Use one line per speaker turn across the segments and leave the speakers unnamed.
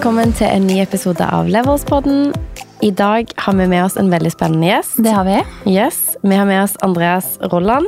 Velkommen til en ny episode av Leverspodden. I dag har vi med oss en veldig spennende gjest.
Det har vi.
Yes, Vi har med oss Andreas Rolland.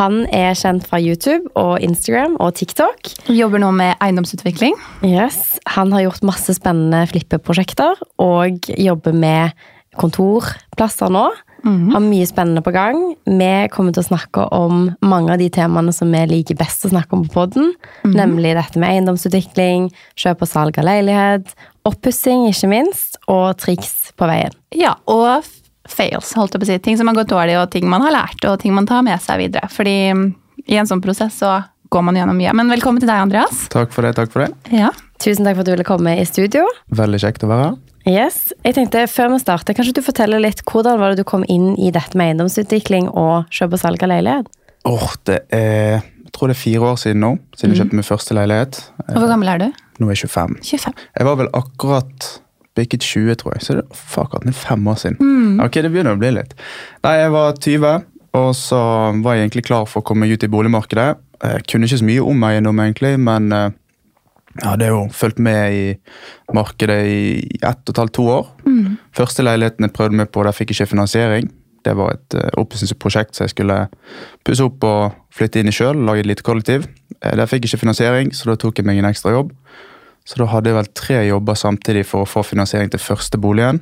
Han er kjent fra YouTube og Instagram og TikTok.
Vi jobber nå med eiendomsutvikling.
Yes, Han har gjort masse spennende flippeprosjekter og jobber med kontorplasser nå. Har mye spennende på gang. Vi kommer til å snakke om mange av de temaene som vi liker best å snakke om på podden. Nemlig dette med eiendomsutvikling, kjøp og salg av leilighet, oppussing ikke minst, og triks på veien.
Ja, og fails, holdt jeg på å si. Ting som har gått dårlig, og ting man har lært, og ting man tar med seg videre. Fordi mm, i en sånn prosess så går man gjennom mye. Men velkommen til deg, Andreas.
Takk for det. takk for det.
Ja.
Tusen takk for at du ville komme i studio.
Veldig kjekt å være her.
Yes, jeg tenkte Før vi starter, kanskje du forteller litt hvordan var det du kom inn i dette med eiendomsutvikling og kjøp og salg av leilighet?
Åh, det er jeg tror det er fire år siden nå, siden jeg kjøpte min første leilighet.
Og hvor gammel er du?
Nå er jeg 25.
25.
Jeg var vel akkurat bikket 20, tror jeg. Så det fuck, det er fem år siden. Ok, det begynner å bli litt. Nei, jeg var 20, og så var jeg egentlig klar for å komme ut i boligmarkedet. Jeg kunne ikke så mye om eiendom, egentlig, men eh, jeg hadde jo fulgt med i markedet i ett og et halvt, to år. Første leiligheten jeg prøvde meg på, der fikk jeg ikke finansiering. Det var et uh, oppussingsprosjekt som jeg skulle pusse opp og flytte inn i sjøl. Lage et lite kollektiv. Eh, der fikk jeg ikke finansiering, så da tok jeg meg en ekstra jobb. Så da hadde jeg vel tre jobber samtidig for å få finansiering til første boligen.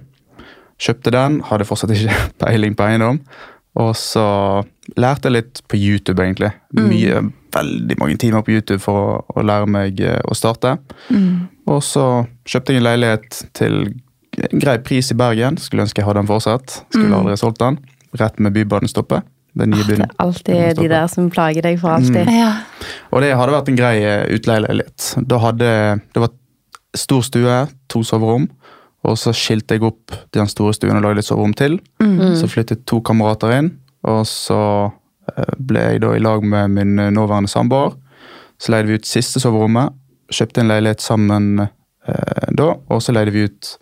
Kjøpte den, hadde fortsatt ikke peiling på eiendom. Og så lærte jeg litt på YouTube, egentlig. Mye, Veldig mange timer på YouTube for å, å lære meg eh, å starte. Og så kjøpte jeg en leilighet til en grei pris i Bergen. Skulle ønske jeg hadde den fortsatt. Skulle aldri solgt den. Rett med Bybanestoppet. Det nye
Det er alltid de der som plager deg for alltid.
Ja.
Og det hadde vært en grei eh, utleieleilighet. Da hadde Det var stor stue, to soverom. Og så skilte jeg opp den store stuen og lagde et soverom til. Så flyttet to kamerater inn, og så eh, ble jeg da i lag med min eh, nåværende samboer. Så leide vi ut siste soverommet, kjøpte en leilighet sammen eh, da, og så leide vi ut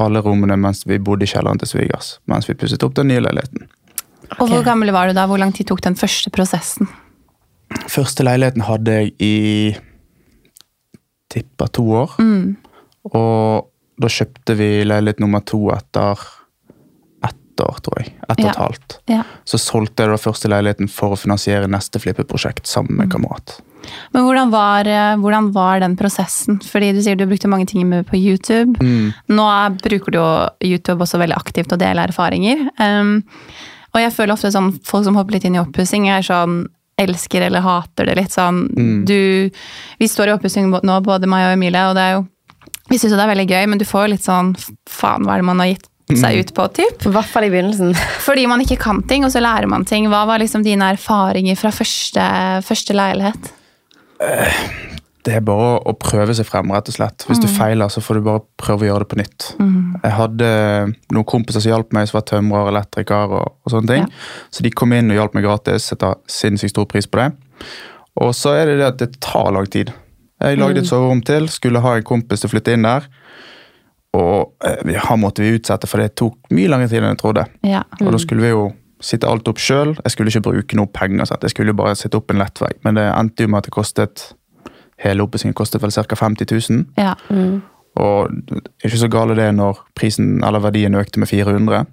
alle rommene mens vi bodde i kjelleren til svigers. Mens vi pusset opp den nye leiligheten.
Og hvor gammel var du da? Hvor lang tid tok den første prosessen?
Første leiligheten hadde jeg i tippa to år. Og da kjøpte vi leilighet nummer to etter ett år, tror jeg. Ett og et halvt.
Ja.
Så solgte jeg da første leiligheten for å finansiere neste flippeprosjekt sammen med en kamerat.
Men hvordan var, eh, hvordan var den prosessen? Fordi du sier du brukte mange ting på YouTube. Nå er- bruker du jo YouTube også veldig aktivt og deler erfaringer. Um, og jeg føler ofte sånn folk som hopper litt inn i oppussing, er sånn elsker eller hater det litt sånn du, Vi står i oppussing nå, både meg og Emilie, og det er jo Vi syns jo det er veldig gøy, men du får jo litt sånn Faen, hva er det man har gitt seg ut på, typ?
I hvert fall i begynnelsen.
Fordi man ikke kan ting, og så lærer man ting. Hva var liksom dine erfaringer fra første, første leilighet?
Det er bare å prøve seg frem, rett og slett. Hvis du feiler, så får du bare prøve å gjøre det på nytt. Jeg hadde noen kompiser som hjalp meg, som var tømrer, elektriker og, og sånne ting.
Ja.
Så de kom inn og hjalp meg gratis. Setter sinnssykt stor pris på det. Og så er det det at det tar lang tid. Jeg lagde et soverom til, skulle ha en kompis til å flytte inn der. Og eh, han måtte vi utsette, for det tok mye lengre tid enn jeg trodde.
Ja.
Og da skulle vi jo sitte alt opp sjøl. Jeg skulle ikke bruke noe penger. Sant? Jeg skulle jo bare sitte opp en lettvegg. Men det endte jo med at det kostet Hele oppussingen kostet vel ca. 50 000.
ja.
Og det er ikke så gale det når prisen eller verdien økte med 400.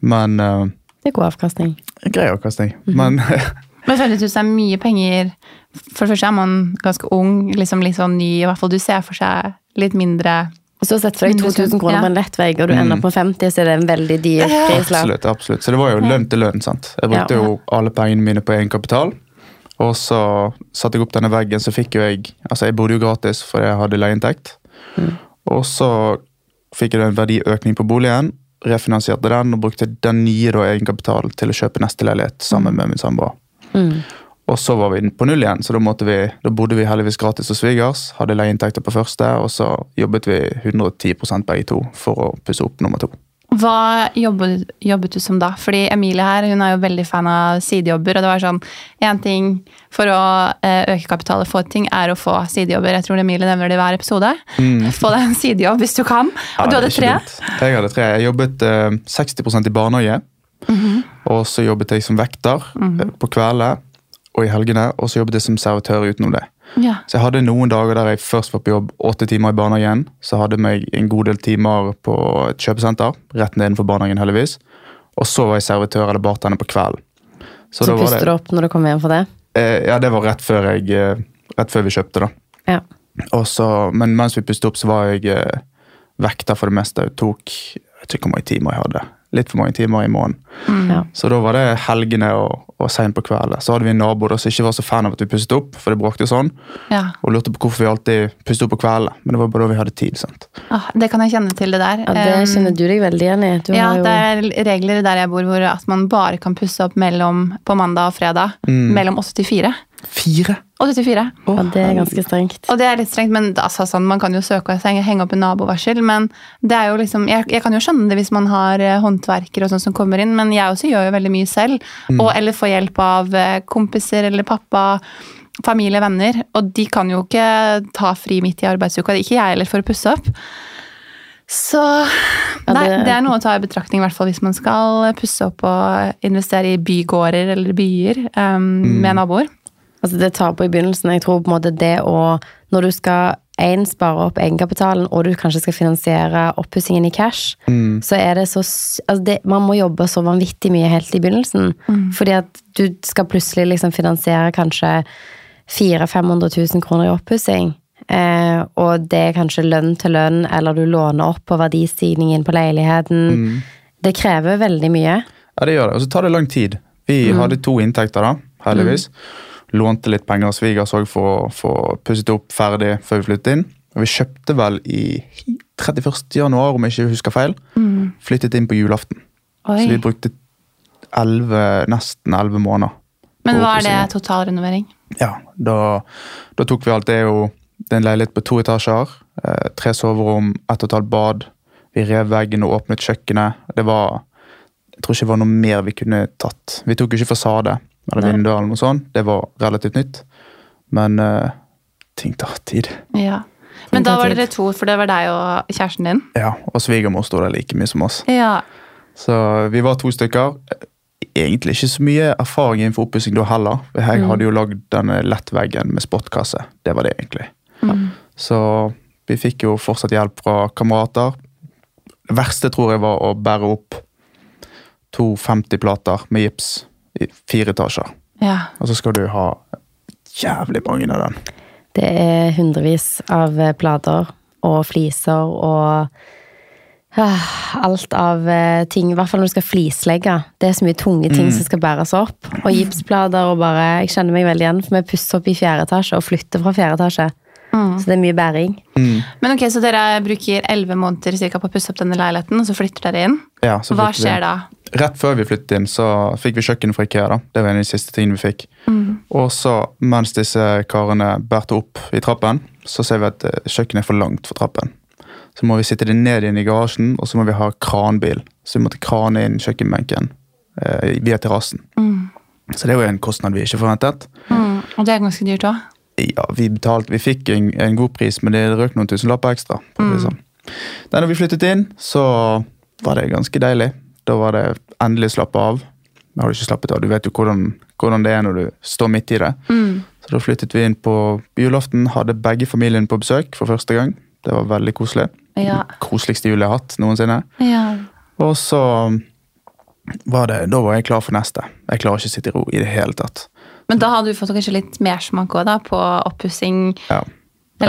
Men uh,
Det er god avkastning.
Grei avkastning. Men
Men 50 000 er mye penger. For det første er man ganske ung, liksom litt sånn ny, i hvert fall du ser for seg litt mindre
Hvis du har sett for deg 2000 kroner på en lettvegg, og du ender på 50, så er det en veldig dyr prislapp.
absolutt, absolutt. Så det var jo lønn til lønn. sant? Jeg brukte
Ja.
jo alle pengene mine på egenkapital. Og så satte jeg opp denne veggen, så fikk jo jeg Altså, jeg bodde jo gratis, for jeg hadde leieinntekt. Og så fikk jeg en verdiøkning på boligen, refinansierte den og brukte den nye da, egenkapitalen til å kjøpe neste leilighet sammen med min samboer. Og så var vi på null igjen, så da, vi, da bodde vi heldigvis gratis hos svigers. Hadde leieinntekter på første, og så jobbet vi 110 begge to for å pusse opp nummer to.
Hva jobbet, jobbet du som da? Fordi Emilie her, hun er jo veldig fan av sidejobber. Og det var sånn, én ting for å eh, øke kapitalet få ting, er å få sidejobber. Jeg tror Emilie nevner det i hver episode. Få deg en sidejobb hvis du kan.
Ja,
Og du
er
hadde tre.
dumt. Jeg hadde tre. Jeg jobbet eh, 60% i barnehage. Og så jobbet jeg som vekter eh, på kveldene og i helgene. Og så jobbet jeg som servitør utenom det.
Ja.
Så jeg hadde noen dager der jeg først var på jobb åtte timer i barnehagen. Så hadde jeg en god del timer på et kjøpesenter, rett nedenfor barnehagen heldigvis. Og så var jeg servitør eller bartender på kvelden.
Så,
var
puster du opp når du kommer hjem for det?
eh, ja, det var rett før, jeg, eh, rett før vi kjøpte, da.
Ja.
Så, men mens vi pustet opp, så var jeg eh, vekk for det meste. Jeg tok jeg vet ikke hvor mange timer jeg hadde. Litt for mange timer i måneden.
Ja.
Så da var det helgene og, og seint på kvelden. Så hadde vi en nabo som ikke var så fan av at vi pusset opp, for det bråkte sånn.
ja.
Og lurte på hvorfor vi alltid pusset opp på kvelden, Men det var bare da vi hadde tid. sant?
Ah, det kan jeg kjenne til, det der.
Ja, det kjenner du deg veldig igjen i. Du
ja,
har jo,
det er regler der jeg bor hvor at man bare kan pusse opp mellom, på mandag og fredag mellom 8 til 4.
Fire?
8 til 4.
det er ganske strengt.
Og det er litt strengt, men altså, sånn, man kan jo søke og henge opp en nabovarsel. Men det er jo liksom, jeg, jeg kan jo skjønne det hvis man har eh, håndverkere og sånn som kommer inn, men jeg også gjør jo veldig mye selv. Og, eller får hjelp av eh, kompiser eller pappa, familie, venner. Og de kan jo ikke ta fri midt i arbeidsuka. Ikke jeg heller, for å pusse opp. Så nei,
det-
det er noe å ta i betraktning, i hvert fall hvis man skal pusse opp og investere i bygårder eller byer um, med naboer.
Altså det tar på i begynnelsen. Jeg tror på en måte det å Når du skal én spare opp egenkapitalen, og du kanskje skal finansiere oppussingen i cash, så er det så altså det, Man må jobbe så vanvittig mye helt i begynnelsen. Fordi at du skal plutselig liksom finansiere kanskje 400 000-500 000 kroner i oppussing. Eh, og det er kanskje lønn til lønn, eller du låner opp på verdistigningen på leiligheten. Det krever veldig mye.
Ja, det gjør det. Og så tar det lang tid. Vi hadde to inntekter, da, heldigvis. Lånte litt penger av svigers òg for å få pusset opp ferdig før vi flyttet inn. Og vi kjøpte vel i 31. januar, om jeg ikke husker feil. Flyttet inn på julaften.
Oi.
Så vi brukte 11, nesten elleve måneder.
Men hva er det totalrenovering?
Ja, da, da tok vi alt. Det er jo det er en leilighet på to etasjer. Eh, tre soverom, ett og et halvt bad. Vi rev veggen og åpnet kjøkkenet. Det var Jeg tror ikke det var noe mer vi kunne tatt. Vi tok jo ikke fasade eller eller noe sånt. Det var relativt nytt. Men uh, ting tar tid.
Ja. Men da var dere to, for det var deg og kjæresten din?
Ja, Og svigermor sto der like mye som oss.
Ja.
Så vi var to stykker. Egentlig ikke så mye erfaring innenfor oppussing da heller. Jeg hadde jo lagd denne lettveggen med spotkasse. Det var det egentlig. Så vi fikk jo fortsatt hjelp fra kamerater. Det verste tror jeg var å bære opp to 50-plater med gips fire etasjer.
ja.
Og så skal du ha jævlig mange av den.
Det er hundrevis av plater og fliser og øh, alt av eh, ting. I hvert fall når du skal flislegge. Det er så mye tunge ting som skal bæres opp. Og gipsplater og bare Jeg kjenner meg veldig igjen, for vi pusser opp i fjerde etasje og flytter fra fjerde etasje. Så det er mye bæring.
Men ok, Så dere bruker elleve måneder cirka, på å pusse opp denne leiligheten, og så flytter dere inn?
Ja, så
Hva
vi inn.
skjer da?
Rett før vi flyttet inn, så fikk vi kjøkken fra Ikea. da. Det var en av de siste tingene vi fikk. Og så, mens disse karene bærte opp i trappen, så ser vi at eh, kjøkkenet er for langt for trappen. Så må vi sitte det ned inn i garasjen, og så må vi ha kranbil. Så vi måtte krane inn kjøkkenbenken eh, via terrassen. Så det var en kostnad vi ikke forventet.
Mm. Og det er ganske dyrt òg.
Ja, vi betalte, vi fikk en, en god pris, men det røk noen tusenlapper ekstra. det Sånn. Da vi flyttet inn, så var det ganske deilig. Da var det endelig slappe av. Jeg har ikke slappet av, Du vet jo hvordan, hvordan det er når du står midt i det. Så da flyttet vi inn på julaften, hadde begge familiene på besøk for første gang. Det var veldig koselig.
Ja.
Koseligste jul jeg har hatt noensinne.
Ja.
Og så var det, da var jeg klar for neste. Jeg klarer ikke å sitte i ro i det hele tatt.
Men da hadde du fått kanskje litt mersmak også, da, på oppussing?
Ja.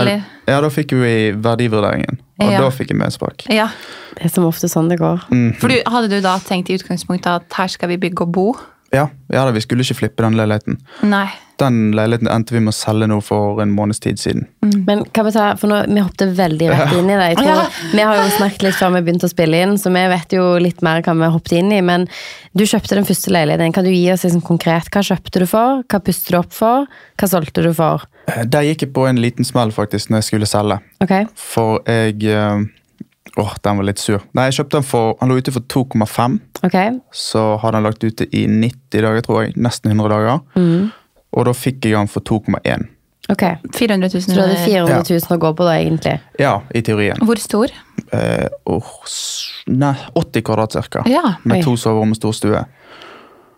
Eller?
Ja, da fikk vi verdivurderingen, og
Ja.
da fikk jeg medsmak.
Ja.
Det er som ofte sånn det går.
For du, hadde du da tenkt i utgangspunktet at her skal vi bygge og bo?
Ja, ja da, vi skulle ikke flippe den leiligheten.
Nei.
Den leiligheten endte vi med å selge nå for en måneds tid siden.
Men kan vi ta, for nå, vi hoppet veldig rett inn i det. Jeg tror,
Ja.
Vi har jo snakket litt før vi begynte å spille inn, så vi vet jo litt mer hva vi hoppet inn i. Men du kjøpte den første leiligheten. Kan du gi oss liksom konkret hva kjøpte du for? Hva pustet du opp for? Hva solgte du for?
Eh, Der gikk jeg på en liten smell faktisk når jeg skulle selge.
Okay.
For jeg eh, Åh, den var litt sur. Nei, jeg kjøpte den for Han lå ute for 2,5.
Okay.
Så hadde han lagt ute i 90 dager, tror jeg. Nesten 100 dager.
Mm.
Og da fikk jeg den for 2,1.
ok.
400 000.
Så du hadde 400 000 å gå på da, egentlig?
Ja, i teorien.
Hvor stor?
Eh, åh, nei, 80 kvadrat cirka.
Ja.
Med
oi.
to soverom og stor stue.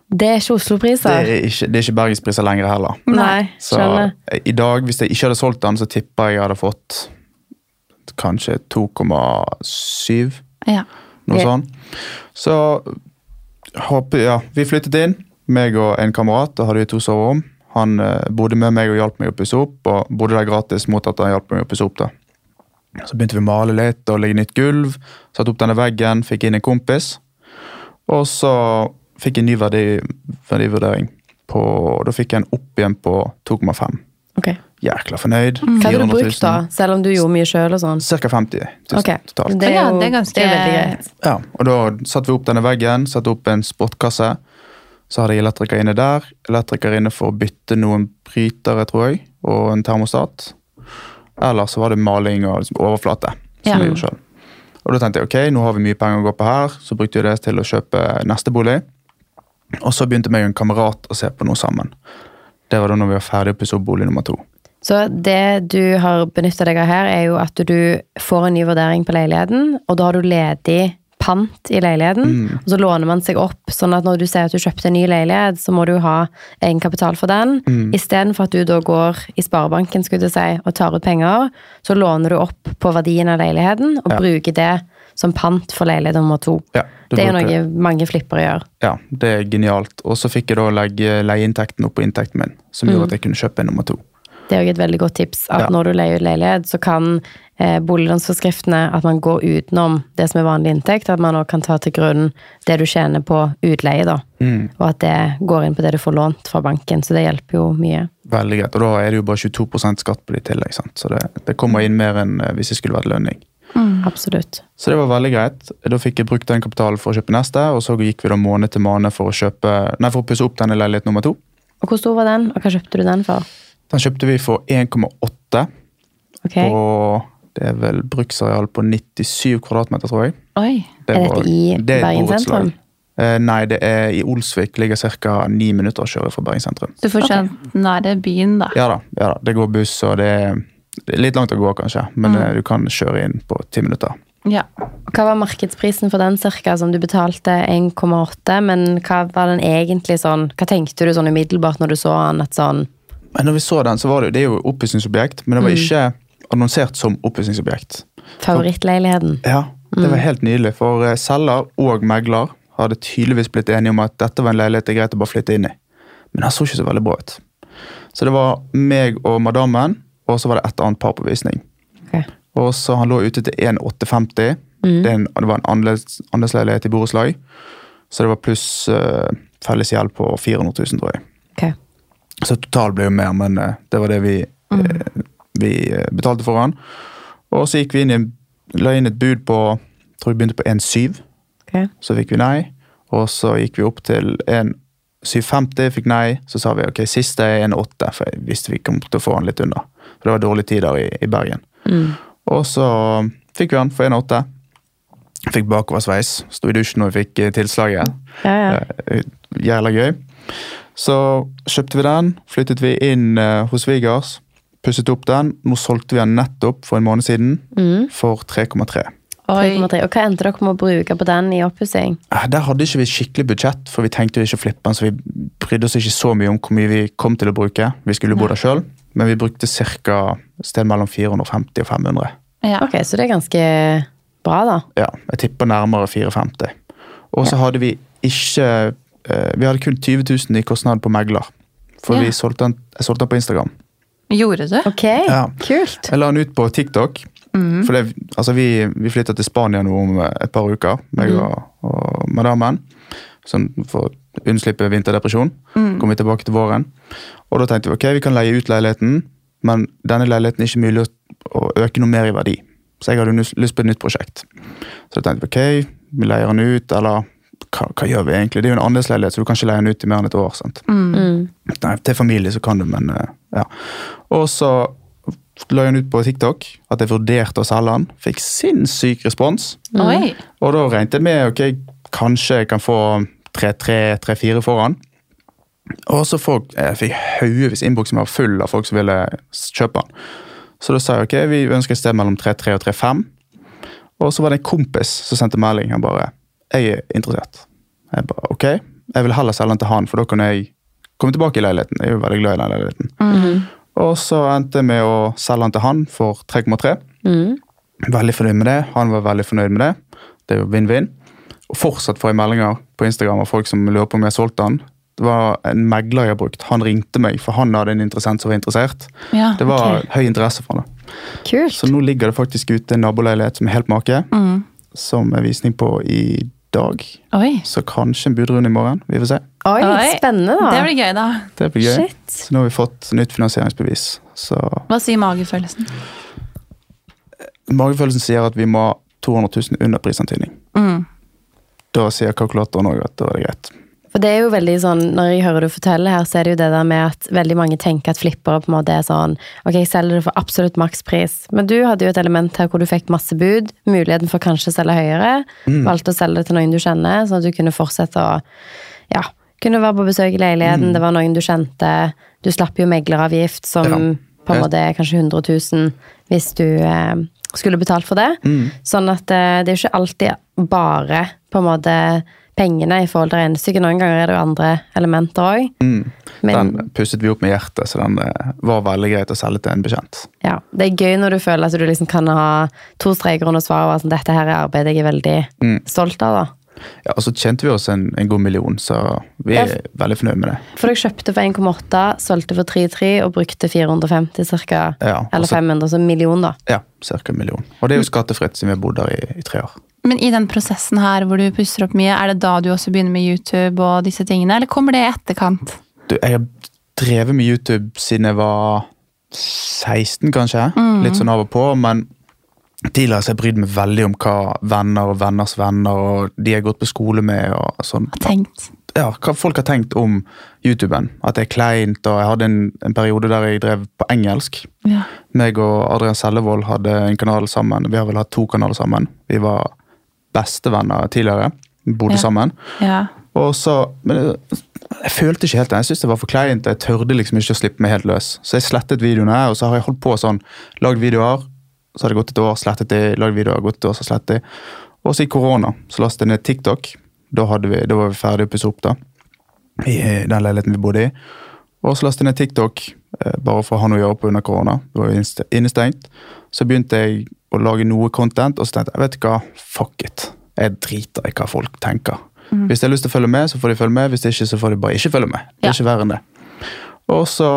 Det er ikke Oslo-priser.
Det, det er ikke bergenspriser lenger heller.
Nei,
Så
skjønner.
i dag, hvis jeg ikke hadde solgt den, så tipper jeg jeg hadde fått kanskje 2,7,
Ja.
noe sånt. Så håper, ja, vi flyttet inn, meg og en kamerat, da hadde vi to soverom. Han eh, bodde med meg og hjalp meg å pusse opp, og bodde der gratis mot at han hjalp meg å pusse opp. da. Så begynte vi å male litt og legge nytt gulv. Satte opp denne veggen, fikk inn en kompis. Og så fikk en ny verdi, verdivurdering. På, da fikk jeg en opp igjen på 2,5.
Ok.
Jækla fornøyd.
Hva hadde du brukt da, selv om du gjorde mye sjøl?
Cirka 50 000
okay.
totalt.
Det er
Ja,
jo
det er ganske-
det er veldig greit.
Ja, og da satte vi opp denne veggen, satte opp en sportkasse. Så hadde jeg elektriker inne der. Elektriker inne for å bytte noen brytere, tror jeg, og en termostat. Eller så var det maling og liksom overflate. som
Ja.
jeg gjorde selv. Og da tenkte jeg ok, nå har vi mye penger å gå på her, så brukte jeg det til å kjøpe neste bolig. Og så begynte meg og en kamerat å se på noe sammen. Det var da når vi var ferdig å pusse opp bolig nummer to.
Så det du har benytta deg av her, er jo at du får en ny vurdering på leiligheten, og da har du ledig pant i leiligheten,
Mm.
og så låner man seg opp, sånn at når du sier at du kjøpte en ny leilighet, så må du ha egenkapital for den.
Mm.
Istedenfor at du da går i sparebanken skulle du si, og tar ut penger, så låner du opp på verdien av leiligheten, og
Ja.
bruker det som pant for leilighet nummer to.
Ja,
Det er jo noe mange flipper gjør.
Ja, det er genialt. Og så fikk jeg da legge leieinntekten opp på inntekten min, som gjorde at jeg kunne kjøpe en nummer to.
Det er jo et veldig godt tips at
Ja.
når du leier ut leilighet, så kan eh, boliglånsforskriftene at man går utenom det som er vanlig inntekt, at man òg kan ta til grunn det du tjener på utleie, da.
Mm.
Og at det går inn på det du får lånt fra banken, så det hjelper jo mye.
Veldig greit. Og da er det jo bare 22% skatt på det i tillegg. sant? Så det, det kommer inn mer enn eh, hvis det skulle vært lønning.
Absolutt.
Så det var veldig greit. Da fikk jeg brukt den kapitalen for å kjøpe neste, og så gikk vi da måned til måned for å kjøpe, nei, for å pusse opp denne leilighet nummer to.
Og hvor stor var den, og hva kjøpte du den for?
Den kjøpte vi for 1,8,
Ok,
og det er vel bruksareal på 97 kvadratmeter, tror jeg.
Oi.
Det
Er dette i
det er
Bergen sentrum?
Eh, nei, det er i Olsvik. Ligger ca. ni minutter å kjøre fra Bergen sentrum.
Du får kjent nære byen, da.
Ja da, ja da. Det går buss, og er, det er litt langt å gå, kanskje. Men
Mm.
eh, du kan kjøre inn på ti minutter.
Ja.
Hva var markedsprisen for den cirka, som du betalte 1,8, men hva var den egentlig sånn, hva tenkte du sånn umiddelbart når du så den, at sånn,
Men når vi så den, så var det, det er jo oppussingsobjekt, men det var
Mm.
ikke annonsert som oppussingsobjekt.
favorittleiligheten?
Ja, det
Mm.
var helt nydelig, for eh, selger og megler hadde tydeligvis blitt enige om at dette var en leilighet det er greit å bare flytte inn i. Men den så ikke så veldig bra ut. Så det var meg og madammen, og så var det et annet par på visning.
Okay.
Og så Han lå ute til 1,850.
Mm.
Det, det var en andelsleilighet i borettslag. Så det var pluss uh, felles gjeld på 400 000, tror jeg.
Okay.
Så totalt ble jo mer, men uh, det var det vi, eh, vi eh, betalte for han. Og så gikk vi inn i, la inn et bud på tror vi begynte på 1,7.
Okay.
Så fikk vi nei. Og så gikk vi opp til 1,750, fikk nei. Så sa vi ok, siste er 1,8, for jeg visste vi kom til å få han litt under. For det var dårlige tider i, i Bergen.
Mm.
Og så fikk vi han for 1,8. Fikk bakoversveis. Sto i dusjen når vi fikk eh, tilslaget.
Ja, ja.
Eh, Jævla gøy. Så kjøpte vi den, flyttet vi inn eh, hos svigers, pusset opp den. Nå solgte vi den nettopp for en måned siden
Mm.
for 3,3.
3,3. Og hva endte dere med å bruke på den i oppussing?
Der hadde ikke vi skikkelig budsjett, for vi tenkte jo ikke å flippe den, så vi brydde oss ikke så mye om hvor mye vi kom til å bruke. Vi skulle bo der sjøl, men vi brukte ca. sted mellom 450 og 500.
Ja.
Ok, så det er ganske bra, da.
Ja, jeg tipper nærmere 450. Og så hadde vi ikke eh, Vi hadde kun 20 000 i kostnad på megler. For
Ja.
vi solgte den, jeg solgte den på Instagram.
Gjorde du?
Ok,
Ja.
kult.
Jeg la den ut på TikTok. For det, altså vi, vi flytta til Spania nå om et par uker, meg og, og madammen. Sånn for unnslippe vinterdepresjon. Kommer vi tilbake til våren. Og da tenkte vi ok, vi kan leie ut leiligheten, men denne leiligheten er ikke mulig å, øke noe mer i verdi. Så jeg hadde lyst på et nytt prosjekt. Så da tenkte vi ok, vi leier den ut, eller hva, hva gjør vi egentlig? Det er jo en andelsleilighet, så du kan ikke leie den ut i mer enn et år. sant?
Mm.
Nei, til familie så kan du, men eh, ja. Og så la jeg den ut på TikTok at jeg vurderte å selge den. Fikk sinnssyk respons.
Mm.
Og da regnet jeg med ok, kanskje jeg kan få 3-3-3-4 foran. Og så folk, jeg fikk haugevis innboksen var full av folk som ville kjøpe den. Så da sa jeg ok, vi ønsker et sted mellom 3-3 og 3-5. Og så var det en kompis som sendte melding. Han bare 'Jeg er interessert'. Jeg bare ok. jeg vil heller selge den til han, for da kan jeg komme tilbake i leiligheten. Jeg er jo veldig glad i den leiligheten.
Mm.
Og så endte jeg med å selge den til han for 3,3.
Mm.
Veldig fornøyd med det. Han var veldig fornøyd med det. Det er jo vinn-vinn. Og fortsatt får jeg meldinger på Instagram av folk som lurer på om jeg har solgt den. Det var en megler jeg har brukt. Han ringte meg, for han hadde en interessent som var interessert.
Ja.
Det var
okay.
høy interesse for det.
Kult.
Så nå ligger det faktisk ute en naboleilighet som er helt make,
Mm.
som er visning på i dag.
Oi.
Så kanskje en budrunde i morgen. Vi får se.
Oi,
Oi.
spennende, da.
Det blir gøy, da.
Det blir gøy.
Shit.
Så nå har vi fått nytt finansieringsbevis. Så
Hva sier magefølelsen?
magefølelsen sier at vi må ha 200 000 under prisantydning.
Mm.
Da sier kalkulatoren òg at da er det greit.
For det er jo veldig sånn, Når jeg hører du fortelle her, så er det jo det der med at veldig mange tenker at flippere på en måte er sånn Ok, jeg selger det for absolutt makspris. Men du hadde jo et element her hvor du fikk masse bud. Muligheten for kanskje å selge høyere. Valgte å selge det til noen du kjenner, sånn at du kunne fortsette å Ja, kunne være på besøk i leiligheten. Det var noen du kjente. Du slapp jo megleravgift, som
Ja.
på en måte er kanskje 100 000 hvis du eh, skulle betalt for det. Sånn at eh, det er jo ikke alltid bare på en måte pengene i forhold til regnestykket. Noen ganger er det jo andre elementer òg.
Mm. Den pusset vi opp med hjertet, så den eh, var veldig greit å selge til en bekjent.
ja, det er gøy når du føler at du liksom kan ha to streker under svaret og at sånn dette her er arbeidet jeg er veldig
Mm.
stolt av. da.
Ja, Og så tjente vi oss en, en god million, så vi er
Ja.
veldig fornøyd med det.
For dere kjøpte for 1,8, solgte for 3,3 og brukte 450 ca.
Ja,
Eller
så-
500, så en million, da.
Ja, ca. en million. Og det er jo skattefritt siden vi har bodd der i, i tre år.
Men i den prosessen her hvor du pusser opp mye, er det da du også begynner med YouTube og disse tingene, eller kommer det i etterkant?
Du, jeg har drevet med YouTube siden jeg var 16, kanskje.
Mm.
Litt sånn av og på. Men tidligere har jeg brydd meg veldig om hva venner og venners venner og de jeg har gått på skole med og sånn.
Har tenkt.
Ja, hva folk har tenkt om YouTuben. At det er kleint. og Jeg hadde en, en periode der jeg drev på engelsk.
Ja.
Meg og Adrian Sellevold hadde en kanal sammen. Vi har vel hatt to kanaler sammen. Vi var bestevenner tidligere. Bodde
Ja.
sammen.
ja.
Og så, men jeg, jeg følte ikke helt det. Jeg syntes det var for kleint. Jeg tørde liksom ikke å slippe meg helt løs. Så jeg slettet videoene, og så har jeg holdt på sånn. Lagd videoer, så har det gått et år, slettet det. Lagd videoer, gått et år, så slettet det. Og så i korona så lastet jeg ned TikTok. Da, vi, da var vi ferdig å pusse opp, da. I den leiligheten vi bodde i. Og så lastet jeg ned TikTok, eh, bare for å ha noe å gjøre på under korona. Det var innestengt. Så begynte jeg å lage noe content, og så tenkte jeg vet du hva, fuck it. Jeg driter i hva folk tenker. Hvis de har lyst til å følge med, så får de følge med. Hvis ikke, så får de bare ikke følge med. Det er
Ja.
ikke verre enn det. Og så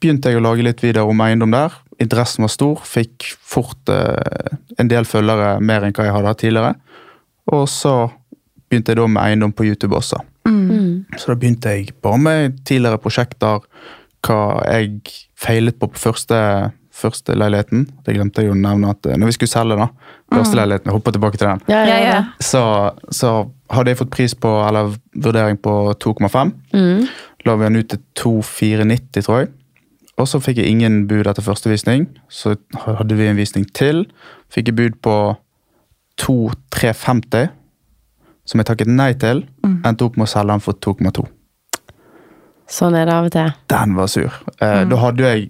begynte jeg å lage litt videoer om eiendom der. Interessen var stor. Fikk fort eh, en del følgere, mer enn hva jeg hadde hatt tidligere. Og så begynte jeg da med eiendom på YouTube også.
Mm.
Så da begynte jeg bare med tidligere prosjekter, hva jeg feilet på på første, første leiligheten. Det glemte jeg jo å nevne at eh, når vi skulle selge da, første leiligheten, jeg hopper tilbake til den,
Ja,
Ja, ja.
så, så hadde jeg fått pris på, eller vurdering på 2,5.
Mm.
La vi den ut til 2,490, tror jeg. Og så fikk jeg ingen bud etter første visning. Så hadde vi en visning til. Fikk jeg bud på 2,350, som jeg takket nei til. Endte opp med å selge den for 2,2.
Sånn er det av og til.
Den var sur. Eh, Da hadde jeg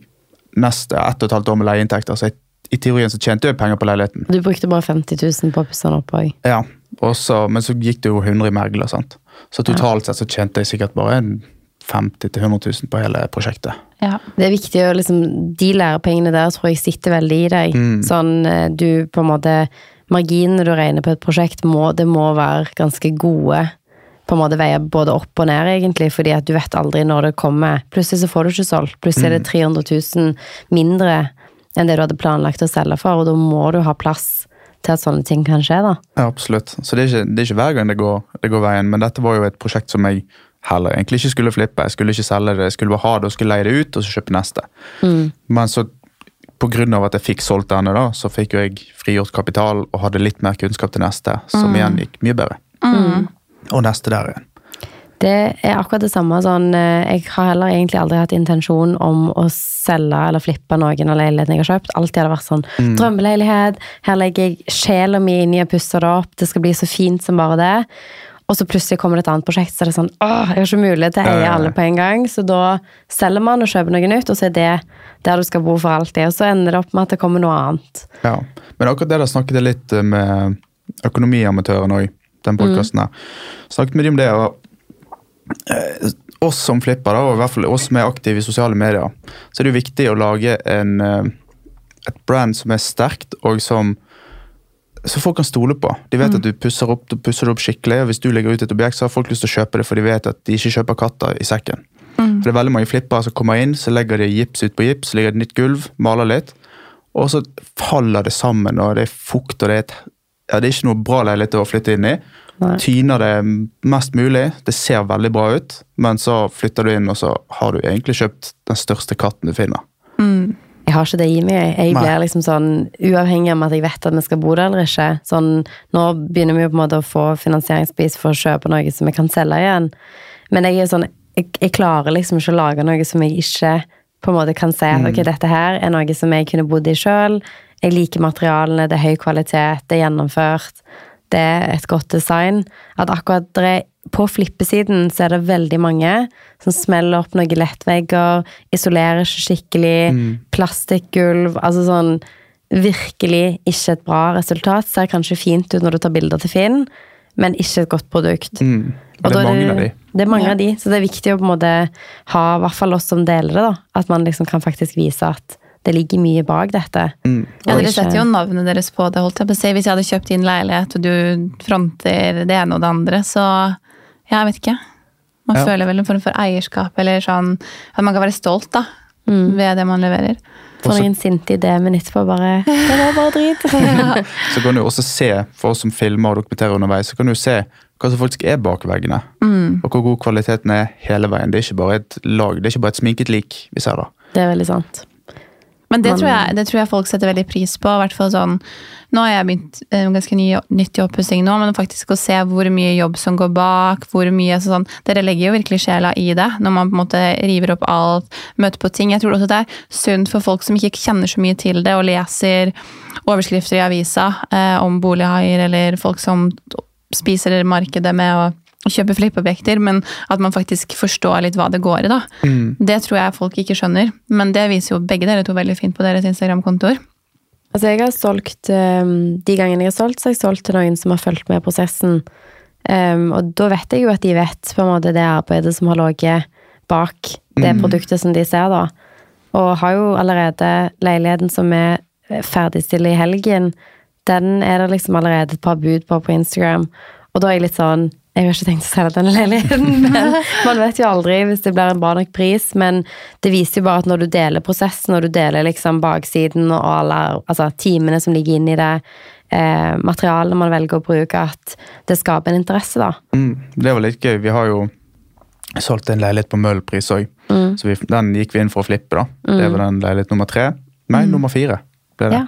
neste ett og et halvt år med leieinntekter, så jeg, i teorien så tjente jeg penger på leiligheten.
Du brukte bare 50 000 på å pusse den opp òg.
Ja, også, Men så gikk det jo 100 i megler, sant. Så totalt sett så tjente jeg sikkert bare en 50 000-100 000 på hele prosjektet.
ja.
Det er viktig å liksom De lærepengene der tror jeg sitter veldig i deg.
Mm.
Sånn eh, du på en måte Marginene du regner på et prosjekt, må, det må være ganske gode. På en måte veier både opp og ned, egentlig, fordi at du vet aldri når det kommer. Plutselig så får du ikke solgt. Plutselig er det 300 000 mindre enn det du hadde planlagt å selge for, og da må du ha plass til at sånne ting kan skje, da.
Ja, absolutt. Så det er ikke, det er ikke hver gang det går, det går veien, men dette var jo et prosjekt som jeg heller egentlig ikke skulle flippe. Jeg skulle ikke selge det, jeg skulle bare ha det og skulle leie det ut, og så kjøpe neste. Men så av at jeg fikk solgt denne, da, så fikk jo jeg frigjort kapital og hadde litt mer kunnskap til neste, som igjen gikk mye bedre. Og neste der igjen.
Det er akkurat det samme. Sånn, eh, jeg har heller egentlig aldri hatt intensjon om å selge eller flippe noen av leilighetene jeg har kjøpt. Alltid har det vært sånn drømmeleilighet. Her legger jeg sjela mi inn i å pusse det opp. Det skal bli så fint som bare det. Og så plutselig kommer det et annet prosjekt, så er det sånn åh, jeg har ikke mulighet til å eie alle på en gang. Så da selger man og kjøper noe nytt, og så er det der du skal bo for alltid. Og så ender det opp med at det kommer noe annet.
Ja, Men akkurat det der snakket jeg litt eh, med økonomiamatøren òg, den podkasten her. Snakket med dem om det, og eh, oss som flipper, da, og i hvert fall oss som er aktive i sosiale medier, så er det jo viktig å lage en, eh, et brand som er sterkt, og som, som folk kan stole på. De vet at du pusser opp, du pusser opp skikkelig, og hvis du legger ut et objekt, så har folk lyst til å kjøpe det, for de vet at de ikke kjøper katter i sekken. For det er veldig mange flippere som kommer inn, så legger de gips ut på gips, legger et nytt gulv, maler litt, og så faller det sammen, og det er fukt, og det er, et, ja, det er ikke noe bra leilighet å flytte inn i.
Nei.
Tyner det mest mulig, det ser veldig bra ut, men så flytter du inn, og så har du egentlig kjøpt den største katten du finner.
Jeg har ikke det i meg. Jeg
Nei.
blir liksom sånn, Uavhengig av at jeg vet at vi skal bo der eller ikke. Sånn, nå begynner vi jo på en måte å få finansieringsbevis for å kjøpe noe som vi kan selge igjen. Men jeg er sånn, jeg, jeg klarer liksom ikke å lage noe som jeg ikke på en måte kan si at ok, dette her er noe som jeg kunne bodd i sjøl. Jeg liker materialene, det er høy kvalitet, det er gjennomført. Det er et godt design. At akkurat det er, på flippesiden så er det veldig mange som smeller opp noen lettvegger, isolerer ikke skikkelig, plastikkgulv Altså sånn virkelig ikke et bra resultat. Ser kanskje fint ut når du tar bilder til Finn, men ikke et godt produkt.
Mm.
Og
Det
da
er mange av de.
Det er mange
Ja.
av de, så det er viktig å på en måte ha, i hvert fall oss som deler det, da. At man liksom kan faktisk vise at det ligger mye bak dette.
Mm.
Ja, Dere setter jo navnet deres på det. holdt jeg på å si. Hvis jeg hadde kjøpt din leilighet, og du fronter det ene og det andre, så ja, jeg vet ikke. Man
Ja.
føler vel en form for eierskap, eller sånn at man kan være stolt da, ved det man leverer.
Får
Også-
noen sinte idé, men etterpå bare Det var bare drit.
Så kan du også se, for oss som filmer og dokumenterer underveis, så kan du se hva som faktisk er bak veggene. Og hvor god kvaliteten er hele veien. Det er ikke bare et lag, det er ikke bare et sminket lik vi ser da.
Det er veldig sant.
Men det
Man-
tror, jeg, det tror jeg folk setter veldig pris på. hvert fall sånn, Nå har jeg begynt eh, ganske ny, nytt i oppussing nå, men faktisk å se hvor mye jobb som går bak. hvor mye sånn, Dere legger jo virkelig sjela i det når man på en måte river opp alt, møter på ting. Jeg tror også det er sunt for folk som ikke kjenner så mye til det, og leser overskrifter i avisa eh, om bolighaier eller folk som spiser markedet med å kjøpe flippobjekter, men at man faktisk forstår litt hva det går i. da. Det tror jeg folk ikke skjønner, men det viser jo begge dere to veldig fint på deres Instagram-kontoer.
Altså, jeg har solgt um, De gangene jeg har solgt, så har jeg solgt til noen som har fulgt med prosessen. Um, og da vet jeg jo at de vet på en måte det arbeidet som har ligget bak det produktet som de ser, da. Og har jo allerede leiligheten som er ferdigstille i helgen, den er det liksom allerede et par bud på på Instagram. Og da er jeg litt sånn Jeg har ikke tenkt å selge denne leiligheten, men man vet jo aldri hvis det blir en bra nok pris. Men det viser jo bare at når du deler prosessen, når du deler liksom baksiden og alle altså, timene som ligger inni det, eh, materialene man velger å bruke, at det skaper en interesse, da.
Mm. Det var litt gøy. Vi har jo solgt en leilighet på Møllpris òg. Så vi, den gikk vi inn for å flippe. da. Det var den leilighet nummer tre. Nei, nummer fire ble det.
Ja.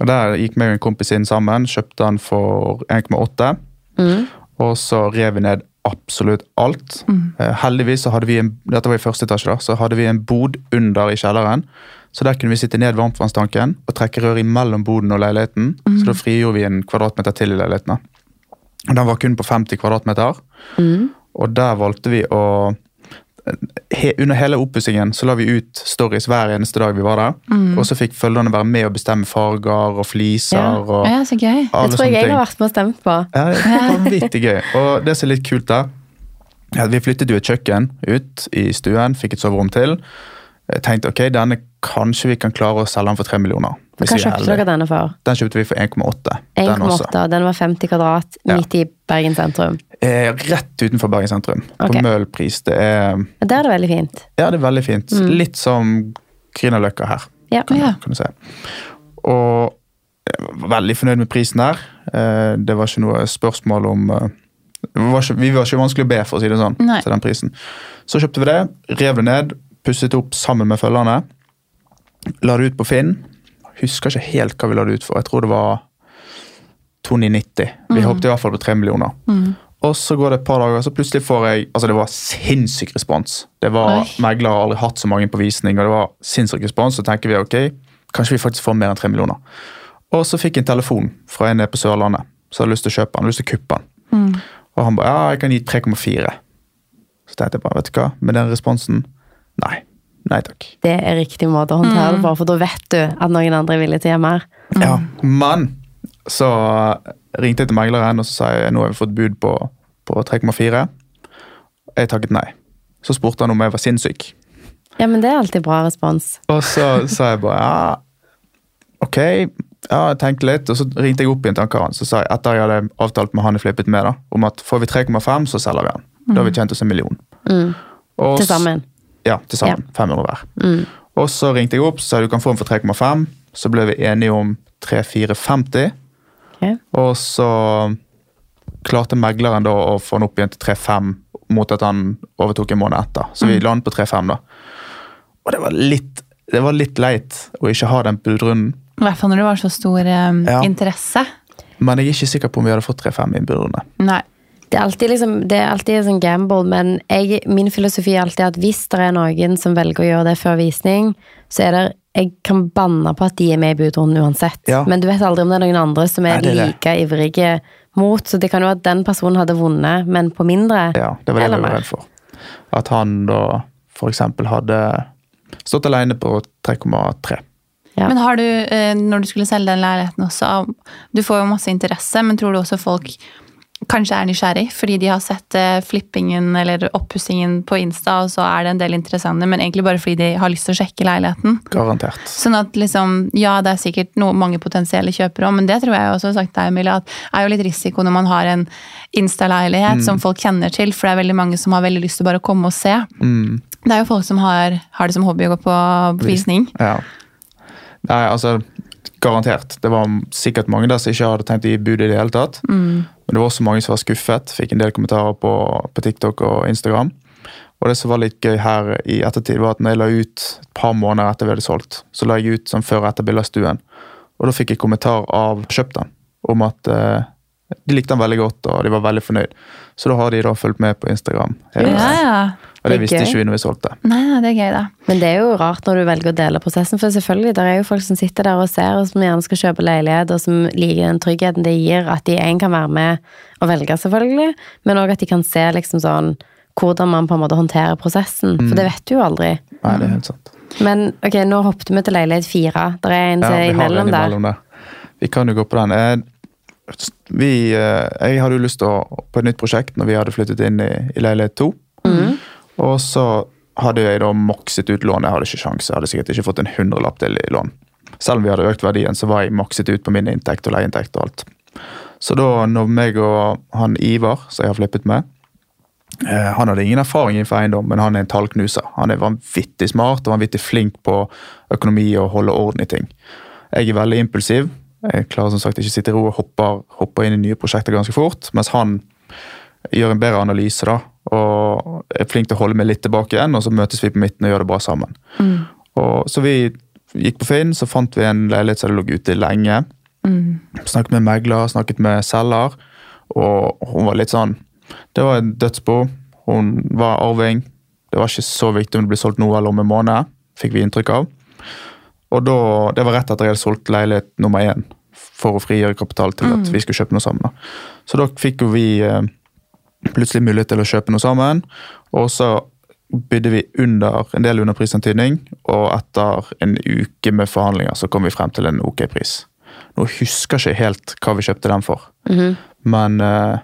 Og Der gikk meg og en kompis inn sammen, kjøpte den for 1,8. Og så rev vi ned absolutt alt. Eh, heldigvis så hadde vi en, dette var i første etasje da, så hadde vi en bod under i kjelleren. Så der kunne vi sitte ned varmtvannstanken og trekke rør imellom boden og leiligheten. Så da frigjorde vi en kvadratmeter til i leiligheten. Den var kun på 50 kvadratmeter. Og der valgte vi å he, Under hele oppussingen så la vi ut stories hver eneste dag vi var der. Og så fikk følgerne være med å bestemme farger og fliser.
Ja.
og
Ja, så gøy.
Det tror jeg jeg
ting.
har vært med og stemt på.
Ja, det er vanvittig gøy. Og det som er litt kult der, ja, vi flyttet jo et kjøkken ut i stuen, fikk et soverom til. Jeg tenkte ok, denne kanskje vi kan klare å selge den for 3 millioner.
Hva kjøpte dere denne for?
Den kjøpte vi for 1,8.
1,8, Den, den var 50 kvadrat
Ja.
midt i Bergen sentrum.
Eh, rett utenfor Bergen sentrum.
okay.
På Møhlpris. Det er,
Ja, Der er det veldig fint.
ja, det er veldig fint. Litt som Grünerløkka her.
Ja.
kan,
Ja.
kan du si. Og var veldig fornøyd med prisen der. Eh, Det var ikke noe spørsmål om eh, var ikke, Vi var ikke vanskelig å be, for å si det sånn.
Nei.
til den prisen. Så kjøpte vi det, rev det ned, pusset opp sammen med følgerne. La det ut på Finn. Husker ikke helt hva vi la det ut for. Jeg tror det var 290. Vi håpte i hvert fall på 3 millioner. Og så går det et par dager, så plutselig får jeg Altså, det var sinnssyk respons. Det var
Oi.
Meglere har aldri hatt så mange på visning, og det var sinnssyk respons. Så tenker vi ok, kanskje vi faktisk får mer enn 3 millioner. Og så fikk jeg en telefon fra en på Sørlandet som hadde lyst til å kjøpe den, lyst til å kuppe den. Og han ba ja, jeg kan gi 3,4. Så tenkte jeg bare, vet du hva, med den responsen Nei. Nei takk.
Det er riktig måte å håndtere det på, for da vet du at noen andre er villige til å gjøre mer.
Ja, Men så ringte jeg til megleren og så sa jeg nå har vi fått bud på, på 3,4. Jeg takket nei. Så spurte han om jeg var sinnssyk.
Ja, men det er alltid bra respons.
Og så sa jeg bare ja, ok, ja, jeg tenkte litt. Og så ringte jeg opp igjen til han karen så sa jeg, etter jeg hadde avtalt med han jeg flippet med, da, om at får vi 3,5, så selger vi han. Da har vi tjent oss en million.
Mm.
Og
Til sammen.
Ja, til sammen. 500 hver.
Mm.
Og så ringte jeg opp, så sa du kan få den for 3,5. Så ble vi enige om 3,450.
Okay.
Og så klarte megleren da å få den opp igjen til 3,5 mot at han overtok en måned etter. Så vi landet på 3,5 da. Og det var litt, det var litt leit å ikke ha den budrunden.
I hvert fall når det var så stor um,
Ja.
interesse.
Men jeg er ikke sikker på om vi hadde fått 3,5 i budrunde.
Nei.
Det er alltid, liksom, det er alltid en sånn gamble, men jeg, min filosofi er alltid at hvis det er noen som velger å gjøre det før visning, så er det Jeg kan banne på at de er med i budrunden uansett.
Ja.
Men du vet aldri om det er noen andre som er,
Nei, det er det.
like ivrige mot. Så det kan jo at den personen hadde vunnet, men på mindre.
Ja, det var det jeg var redd for. At han da eksempel hadde stått alene på 3,3.
Ja.
Men har du, eh, når du skulle selge den leiligheten også, du får jo masse interesse, men tror du også folk kanskje er nysgjerrig, fordi de har sett eh, flippingen eller oppussingen på Insta, og så er det en del interessante, men egentlig bare fordi de har lyst til å sjekke leiligheten.
Garantert.
Sånn at liksom, ja, det er sikkert noe mange potensielle kjøpere om, men det tror jeg også har sagt deg, Emilie, at er jo litt risiko når man har en Insta-leilighet som folk kjenner til, for det er veldig mange som har veldig lyst til bare å komme og se.
Mm.
Det er jo folk som har, har det som hobby å gå på visning.
Ja. Nei, altså Garantert. Det var sikkert mange der som ikke hadde tenkt å gi bud i det hele tatt. Men det var også mange som var skuffet. Fikk en del kommentarer på, på TikTok og Instagram. Og det som var litt gøy her i ettertid, var at når jeg la ut et par måneder etter vi hadde solgt, så la jeg ut sånn før og etter bilde av stuen. Og da fikk jeg kommentar av kjøpt om at eh, de likte den veldig godt, og de var veldig fornøyd. Så da har de da fulgt med på Instagram.
Ja, ja.
Og det
Det
visste ikke vi når vi solgte.
Nei, det er gøy, da.
Men det er jo rart når du velger å dele prosessen, for selvfølgelig, der er jo folk som sitter der og ser, og som gjerne skal kjøpe leilighet, og som liker den tryggheten det gir, at de en kan være med og velge, selvfølgelig, men òg at de kan se liksom sånn hvordan man på en måte håndterer prosessen, for det vet du jo aldri.
Nei, det er helt sant.
Men ok, nå hoppet vi til leilighet fire. Der er en
Ja, vi
er
har
imellom
en
der.
imellom der. Vi kan jo gå på den. Eh, Vi, eh, jeg hadde jo lyst til å på et nytt prosjekt når vi hadde flyttet inn i, i leilighet to.
Mhm.
Og så hadde jeg da makset ut lånet. Jeg hadde ikke sjans. Jeg hadde sikkert ikke fått en hundrelapp til i lån. Selv om vi hadde økt verdien, så var jeg makset ut på min inntekt og leieinntekt og alt. Så da når meg og han Ivar, som jeg har flippet med eh, Han hadde ingen erfaring innenfor eiendom, men han er en tallknuser. Han er vanvittig smart og vanvittig flink på økonomi og holde orden i ting. Jeg er veldig impulsiv. Jeg klarer som sagt ikke å sitte i ro og hopper, hopper inn i nye prosjekter ganske fort. Mens han gjør en bedre analyse da, og er flink til å holde meg litt tilbake igjen, og så møtes vi på midten og gjør det bra sammen. Og så vi gikk på Finn, så fant vi en leilighet som hadde ligget ute lenge. Snakket med megler, snakket med selger, og hun var litt sånn Det var en dødsbo. Hun var arving. Det var ikke så viktig om det ble solgt nå eller om en måned, fikk vi inntrykk av. Og da, Det var rett etter jeg hadde solgt leilighet nummer én for å frigjøre kapital til at vi skulle kjøpe noe sammen. da. Så da fikk jo vi eh, plutselig mulighet til å kjøpe noe sammen. Og så bydde vi under en del under prisantydning, og etter en uke med forhandlinger så kom vi frem til en ok pris. Nå husker jeg ikke helt hva vi kjøpte den for, men uh,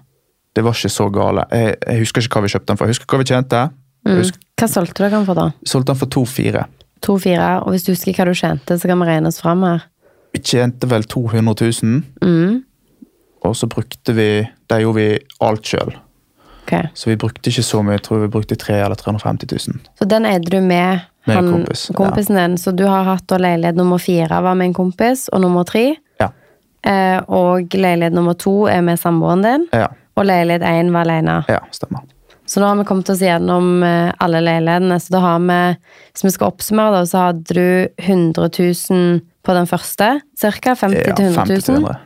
det var ikke så gale. Jeg, jeg husker ikke hva vi kjøpte den for. Jeg husker hva vi tjente. Mm. husker,
Hva solgte dere den for da?
solgte den for 2,4.
To-fire, og hvis du husker hva du tjente, så kan vi regne oss fram her.
Vi tjente vel 200 000,
Mm.
og så brukte vi Der gjorde vi alt sjøl.
Ok.
Så vi brukte ikke så mye. Jeg tror vi brukte 3 eller 350 000.
Så den eide du med,
Med
han,
kompis, ja.
kompisen din. Så du har hatt leilighet nummer fire var med en kompis, og nummer tre.
Ja.
Eh, og leilighet nummer to er med samboeren din.
Ja,
Og leilighet én var alene.
ja stemmer.
Så nå har vi kommet oss gjennom eh, alle leilighetene. Så da har vi, hvis vi skal oppsummere, da, så hadde du 100 000 på den første. Cirka 50
Ja,
000
50
100 000.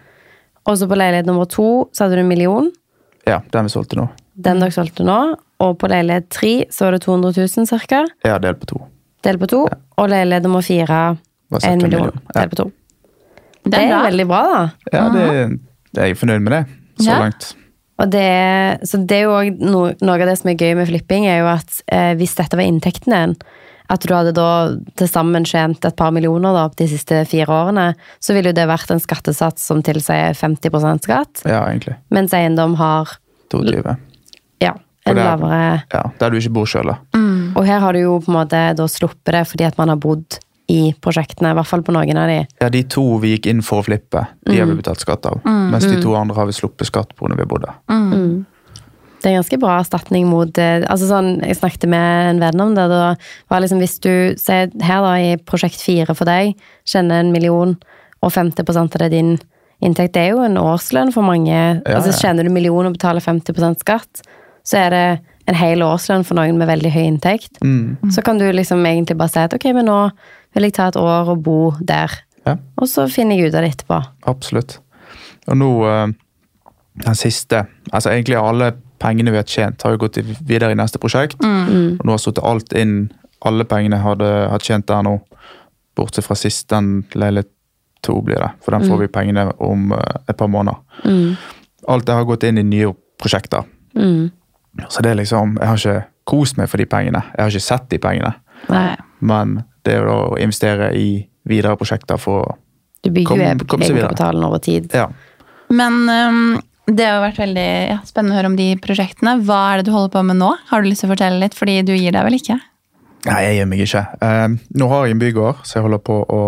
Og så på leilighet nummer to så hadde du en million.
Ja, den vi solgte nå.
Den dere solgte nå. Og på leilighet tre så var det 200 000 cirka.
Ja, delt på to.
Del på to. Og leilighet nummer fire
én
million.
million. Ja.
Del på to.
Det
Det
er
er veldig bra, da.
Ja, det, jeg er fornøyd med det så
Ja.
langt.
Og det, så det er jo også noe, noe av det som er gøy med flipping, er jo at eh, hvis dette var inntekten din, at du hadde da til sammen tjent et par millioner da, de siste fire årene, så ville jo det vært en skattesats som tilsier 50% skatt.
Ja, egentlig.
Mens eiendom har
22.
ja, En
der-
lavere
Ja, Der du ikke bor sjøl, da.
Og her har du jo på en måte da sluppet det fordi at man har bodd i prosjektene, i hvert fall på noen av de.
Ja, De to vi gikk inn for å flippe, de har vi betalt skatt av. Mens de to andre har vi sluppet skatt på når vi har bodd.
Det er en ganske bra erstatning mot eh, altså sånn, Jeg snakket med en venn om det. Da var liksom Hvis du ser her da i prosjekt fire for deg, kjenner en million, og 50% av det er din inntekt, det er jo en årslønn for mange. altså
ja.
Tjener du en million og betaler 50% skatt, så er det en hel årslønn for noen med veldig høy inntekt. Så kan du liksom egentlig bare si at ok, men nå vil jeg ta et år og bo der.
Ja.
Og så finner jeg ut av det etterpå.
Absolutt. Og nå, eh, den siste Altså egentlig alle pengene vi har tjent, har jo gått videre i neste prosjekt. Og nå har stått alt inn. Alle pengene hadde, har tjent der nå. Bortsett fra sist, den leilighet to blir det. For den får vi pengene om eh, et par måneder. Alt det har gått inn i nye prosjekter. Så det er liksom Jeg har ikke kost meg for de pengene. Jeg har ikke sett de pengene.
Nei.
Men det er jo da å investere i videre prosjekter for å
Du bygger jo egenkapitalen over tid.
Ja.
Men um, det har jo vært veldig ja, spennende å høre om de prosjektene. Hva er det du holder på med nå? Har du lyst til å fortelle litt? Fordi du gir deg vel ikke?
Nei, jeg gir meg ikke. Um, nå har jeg en bygård som jeg holder på å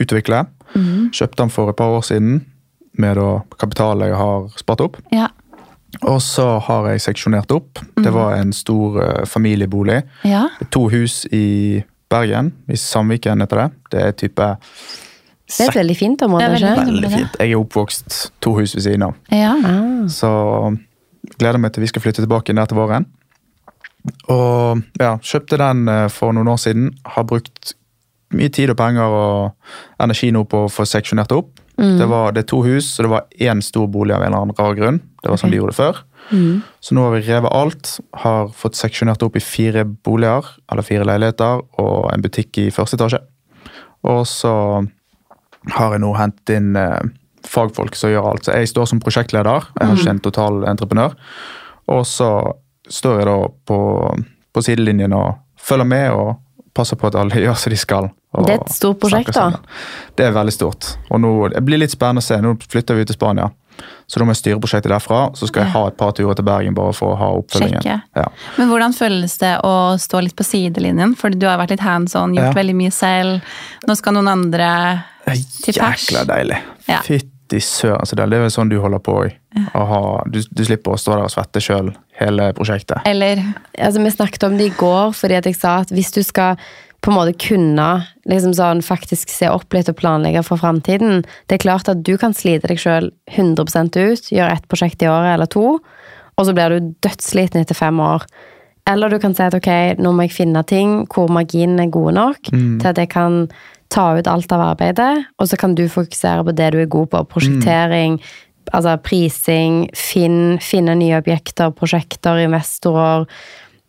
utvikle. Kjøpte den for et par år siden med da kapitalet jeg har spart opp.
Ja.
Og så har jeg seksjonert opp. Det var en stor eh, familiebolig.
Ja.
To hus i Bergen, i Samviken heter det. Det er type
Det er et veldig fint område,
Det er veldig
Veldig fint. Jeg er oppvokst to hus ved siden av.
ja.
Ah.
Så gleder meg til vi skal flytte tilbake der til våren. Og ja, kjøpte den eh, for noen år siden. Har brukt mye tid og penger og energi nå på å få seksjonert opp. Det, var, det er to hus, så det var én stor bolig av en eller annen rar grunn. Det var sånn de gjorde det før. Så nå har vi revet alt. Har fått seksjonert opp i fire boliger, eller fire leiligheter, og en butikk i første etasje. Og så har jeg nå hentet inn eh, fagfolk som gjør alt. Så jeg står som prosjektleder. Jeg har ikke en total entreprenør. Og så står jeg da på, på sidelinjen og følger med og passer på at alle gjør som de skal. Og
Det er et stort prosjekt, da.
Det er veldig stort. Og nå, Det blir litt spennende å se. Nå flytter vi ut til Spania. Så da må jeg styre prosjektet derfra. Så skal jeg ha et par turer til Bergen bare for å ha oppfølgingen. Ja.
Men hvordan føles det å stå litt på sidelinjen? For du har vært litt hands on, gjort
Ja.
veldig mye selv. Nå skal noen andre til pers.
Jækla deilig.
Ja.
Fytti søren. så Det det er vel sånn du holder på òg. Du, du slipper å stå der og svette sjøl hele prosjektet.
Eller
Altså, vi snakket om det i går, fordi at jeg sa at hvis du skal på en måte kunne liksom sånn, faktisk se opp litt og planlegge for framtiden Det er klart at du kan slite deg sjøl 100% ut, gjøre ett prosjekt i året eller to, og så blir du dødssliten etter fem år. Eller du kan si at ok, nå må jeg finne ting hvor marginene er gode nok til at jeg kan ta ut alt av arbeidet, og så kan du fokusere på det du er god på. Prosjektering, altså prising, finn, finne nye objekter, prosjekter, investorer.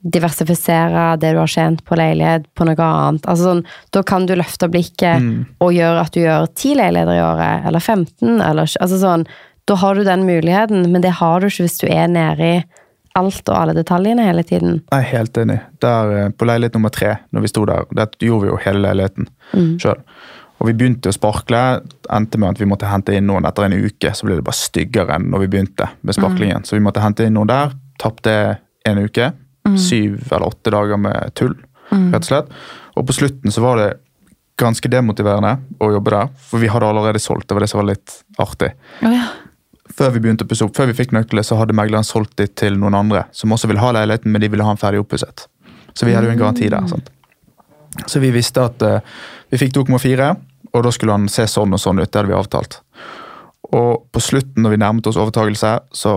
Diversifisere det du har tjent på leilighet, på noe annet. Altså sånn, da kan du løfte blikket og gjøre at du gjør ti leiligheter i året, eller 15, eller altså sånn. Da har du den muligheten, men det har du ikke hvis du er nedi alt og alle detaljene hele tiden.
Jeg er helt enig. Der, eh, på leilighet nummer tre, når vi sto der, det gjorde vi jo hele leiligheten sjøl. Og vi begynte å sparkle. Endte med at vi måtte hente inn noen etter en uke. Så ble det bare styggere enn når vi begynte med sparklingen. Så vi måtte hente inn noen der. Tapte en uke. Syv eller åtte dager med tull, rett og slett. Og på slutten så var det ganske demotiverende å jobbe der. For vi hadde allerede solgt. Det var det som var litt artig.
Oh, ja.
Før vi begynte å pusse opp, før vi fikk nøkler, så hadde megleren solgt det til noen andre som også ville ha leiligheten, men de ville ha den ferdig oppusset. Så vi hadde jo en garanti der. sant? Så vi visste at uh, vi fikk 2,4, og da skulle han se sånn og sånn ut. Det hadde vi avtalt. Og på slutten, når vi nærmet oss overtagelse, så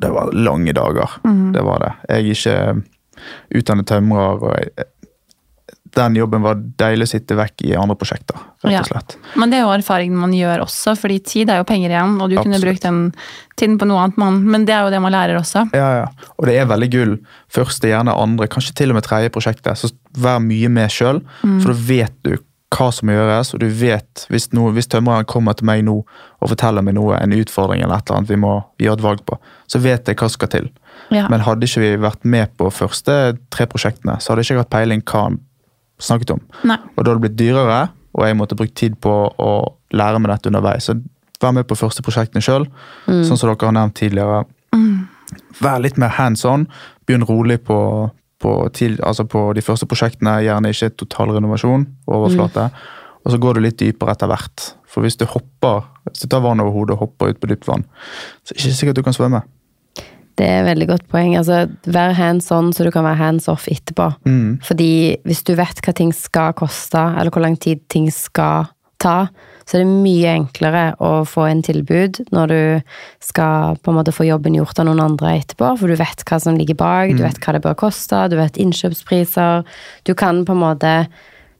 Det var lange dager. Det var det. Jeg er ikke utdannet tømrer. og jeg, Den jobben var deilig å sitte vekk i andre prosjekter, rett og slett.
Men det er jo erfaringen man gjør også, fordi tid er jo penger igjen, og du kunne brukt den tiden på noe annet, man. men det er jo det man lærer også.
Ja, ja. Og det er veldig gull. Første, gjerne andre, kanskje til og med tredje prosjektet. Så vær mye med sjøl, for da vet du hva som må gjøres. Og du vet, hvis, no, hvis tømreren kommer til meg nå og forteller meg noe, en utfordring eller et eller annet vi må gjøre et valg på, så vet jeg hva som skal til.
Ja.
Men hadde ikke vi vært med på første tre prosjektene, så hadde ikke jeg hatt peiling hva han snakket om.
Nei.
Og da hadde det blitt dyrere, og jeg måtte bruke tid på å lære meg dette underveis. Så vær med på første prosjektene sjøl, sånn som dere har nevnt tidligere. Vær litt mer hands on. Begynn rolig på, på, til, altså på de første prosjektene. Gjerne ikke total renovasjon, overflate. Og så går du litt dypere etter hvert. For hvis du hopper, hvis du tar vann over hodet og hopper ut på dypt vann, så er det ikke sikkert du kan svømme.
Det er et veldig godt poeng. Altså, Vær hands on så du kan være hands off etterpå. Fordi hvis du vet hva ting skal koste, eller hvor lang tid ting skal ta, så er det mye enklere å få en tilbud når du skal på en måte få jobben gjort av noen andre etterpå, for du vet hva som ligger bak, du vet hva det bør koste, du vet innkjøpspriser. Du kan på en måte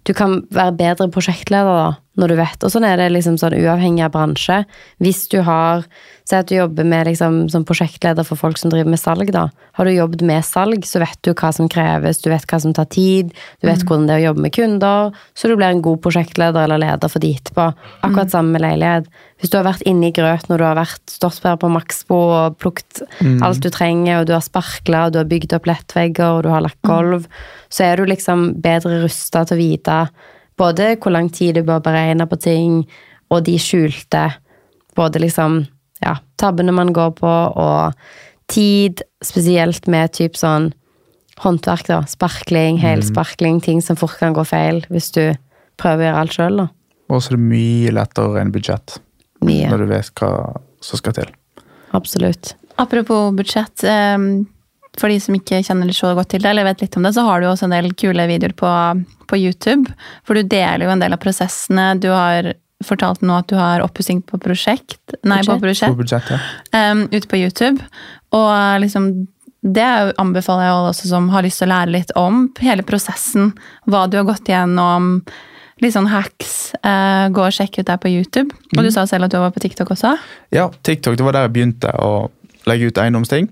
du kan være bedre prosjektleder da, når du vet. Og sånn er det liksom sånn uavhengig av bransje. Hvis du har Si at du jobber med liksom, som prosjektleder for folk som driver med salg. da. Har du jobbet med salg, så vet du hva som kreves, du vet hva som tar tid, du vet hvordan det er å jobbe med kunder, så du blir en god prosjektleder eller leder for de etterpå. Akkurat samme med leilighet. Hvis du har vært inne i grøt når du har vært stått der på Maxbo og plukket alt du trenger, og du har sparkla, og du har bygd opp lettvegger, og du har lagt gulv, så er du liksom bedre rusta til å vite både hvor lang tid du bør beregne på ting, og de skjulte både liksom ja, tabbene man går på, og tid, spesielt med typ sånn håndverk, da. Sparkling, helsparkling, ting som fort kan gå feil hvis du prøver å gjøre alt sjøl, da.
Og så er det mye lettere enn budsjett.
Mye.
Når du vet hva som skal til.
Absolutt.
Apropos budsjett. eh, For de som ikke kjenner så godt til det, eller vet litt om det, så har du også en del kule videoer på, på YouTube. For du deler jo en del av prosessene. Du har fortalt nå at du har oppussing på prosjekt. Nei, på.
På
prosjekt.
budsjett, ja.
um, ute på YouTube. Og liksom det er anbefaler jeg alle også som har lyst til å lære litt om hele prosessen. Hva du har gått igjennom. Litt sånn hacks. Uh, gå og sjekk ut der på YouTube. Og du sa selv at du var på TikTok også.
Ja, TikTok, det var der jeg begynte å legge ut eiendomsting.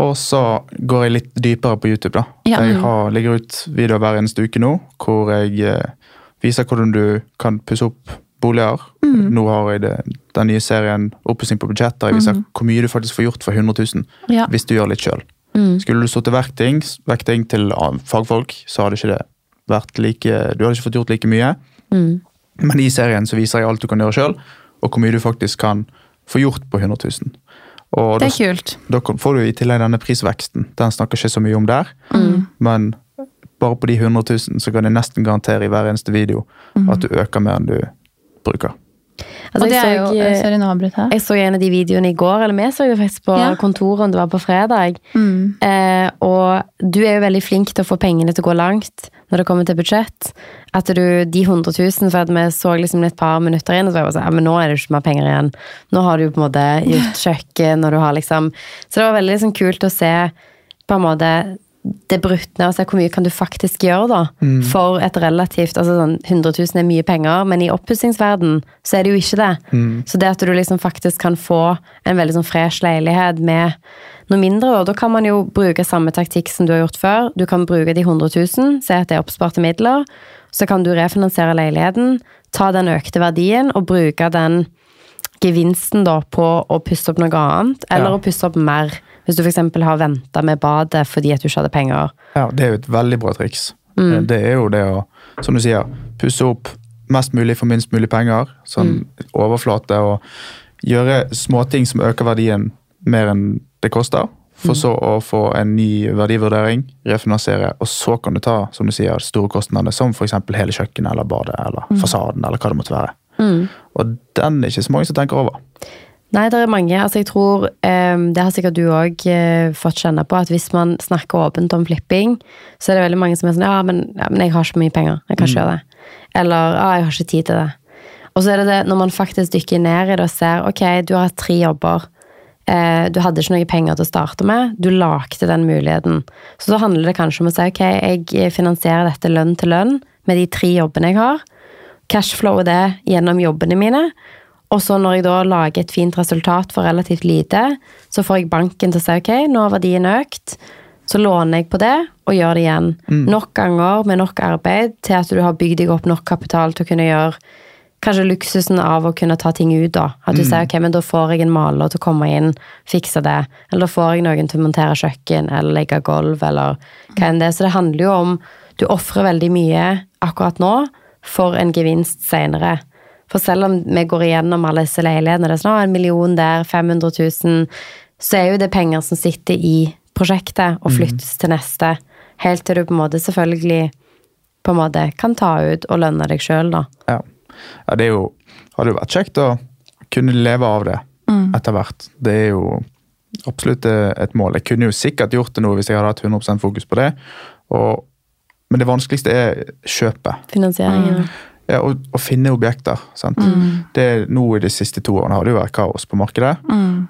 Og så går jeg litt dypere på YouTube. da.
Ja.
Jeg har, legger ut videoer hver eneste uke nå, hvor jeg eh, viser hvordan du kan pusse opp boliger. Nå har jeg det, den nye serien Oppussing på budsjetter. jeg viser hvor mye du faktisk får gjort for 100 000
Ja.
hvis du gjør litt sjøl. Skulle du til vekting, vekting til ah, fagfolk, så hadde ikke det vært like Du hadde ikke fått gjort like mye. Men i serien så viser jeg alt du kan gjøre sjøl, og hvor mye du faktisk kan få gjort på 100 000. Og
Det
da,
er kult.
da kan- får du i tillegg denne prisveksten. Den snakker ikke så mye om der, men bare på de 100 000 så kan jeg nesten garantere i hver eneste video at du øker mer enn du bruker.
Altså,
og det er
jeg,
jo
så, eh,
Sorry, nå avbryter jeg.
jeg så en av de videoene i går, eller vi så jo faktisk på
Ja.
kontoret, det var på fredag.
Mm.
Eh, og du er jo veldig flink til å få pengene til å gå langt når det kommer til budsjett. At du, de 100 000, for at vi så liksom et par minutter inn, og så var jeg bare sånn, ja, men nå er det jo ikke mer penger igjen. Nå har du jo på en måte gjort kjøkken, og du har liksom Så det var veldig liksom kult å se på en måte det brutt ned, og se hvor mye kan du faktisk gjøre, da. For et relativt altså sånn 100 000 er mye penger, men i oppussingsverden så er det jo ikke det. Så det at du liksom faktisk kan få en veldig sånn fresh leilighet med noe mindre, og da kan man jo bruke samme taktikk som du har gjort før. Du kan bruke de 100 000, se at det er oppsparte midler. Så kan du refinansiere leiligheten, ta den økte verdien og bruke den gevinsten da på å pusse opp noe annet, eller
Ja.
å pusse opp mer. Hvis du f.eks. har venta med badet fordi at du ikke hadde penger.
Ja, Det er jo et veldig bra triks.
Mm.
Eh, Det er jo det å, som du sier, pusse opp mest mulig for minst mulig penger. Sånn
Mm.
overflate og gjøre småting som øker verdien mer enn det koster. For så å få en ny verdivurdering, refinansiere, og så kan du ta som du sier, store kostnader som f.eks. hele kjøkkenet eller badet eller
Mm.
fasaden eller hva det måtte være. Og den er ikke så mange som tenker over.
Nei, det er mange. Altså, jeg tror um, Det har sikkert du òg uh, fått kjenne på, at hvis man snakker åpent om flipping, så er det veldig mange som er sånn Ja, men, ja, men jeg har ikke mye penger. Jeg kan ikke gjøre det. Eller ja, jeg har ikke tid til det. Og så er det det når man faktisk dykker ned i det og ser ok, du har hatt tre jobber. Eh, du hadde ikke noe penger til å starte med. Du lagde den muligheten. Så da handler det kanskje om å si ok, jeg finansierer dette lønn til lønn med de tre jobbene jeg har. Cashflow det gjennom jobbene mine. Og så når jeg da lager et fint resultat for relativt lite, så får jeg banken til å si ok, nå har verdien økt. Så låner jeg på det og gjør det igjen. Nok ganger med nok arbeid til at du har bygd deg opp nok kapital til å kunne gjøre kanskje luksusen av å kunne ta ting ut. da. At du sier ok, men da får jeg en maler til å komme inn, fikse det. Eller da får jeg noen til å montere kjøkken eller legge gulv, eller hva enn det er. Så det handler jo om du ofrer veldig mye akkurat nå for en gevinst seinere. For selv om vi går igjennom alle disse leilighetene, det er sånn, en million der, 500 000, så er jo det penger som sitter i prosjektet og flyttes til neste, helt til du på en måte selvfølgelig på en måte kan ta ut og lønne deg sjøl, da.
Ja. ja, det er jo, hadde jo vært kjekt å kunne leve av det etter hvert. Det er jo absolutt eh, et mål. Jeg kunne jo sikkert gjort det nå hvis jeg hadde hatt 100 fokus på det. Og, men det vanskeligste er kjøpet.
Finansieringen.
Ja, å, å finne objekter. sant? Det Nå i de siste to årene har det jo vært kaos på markedet.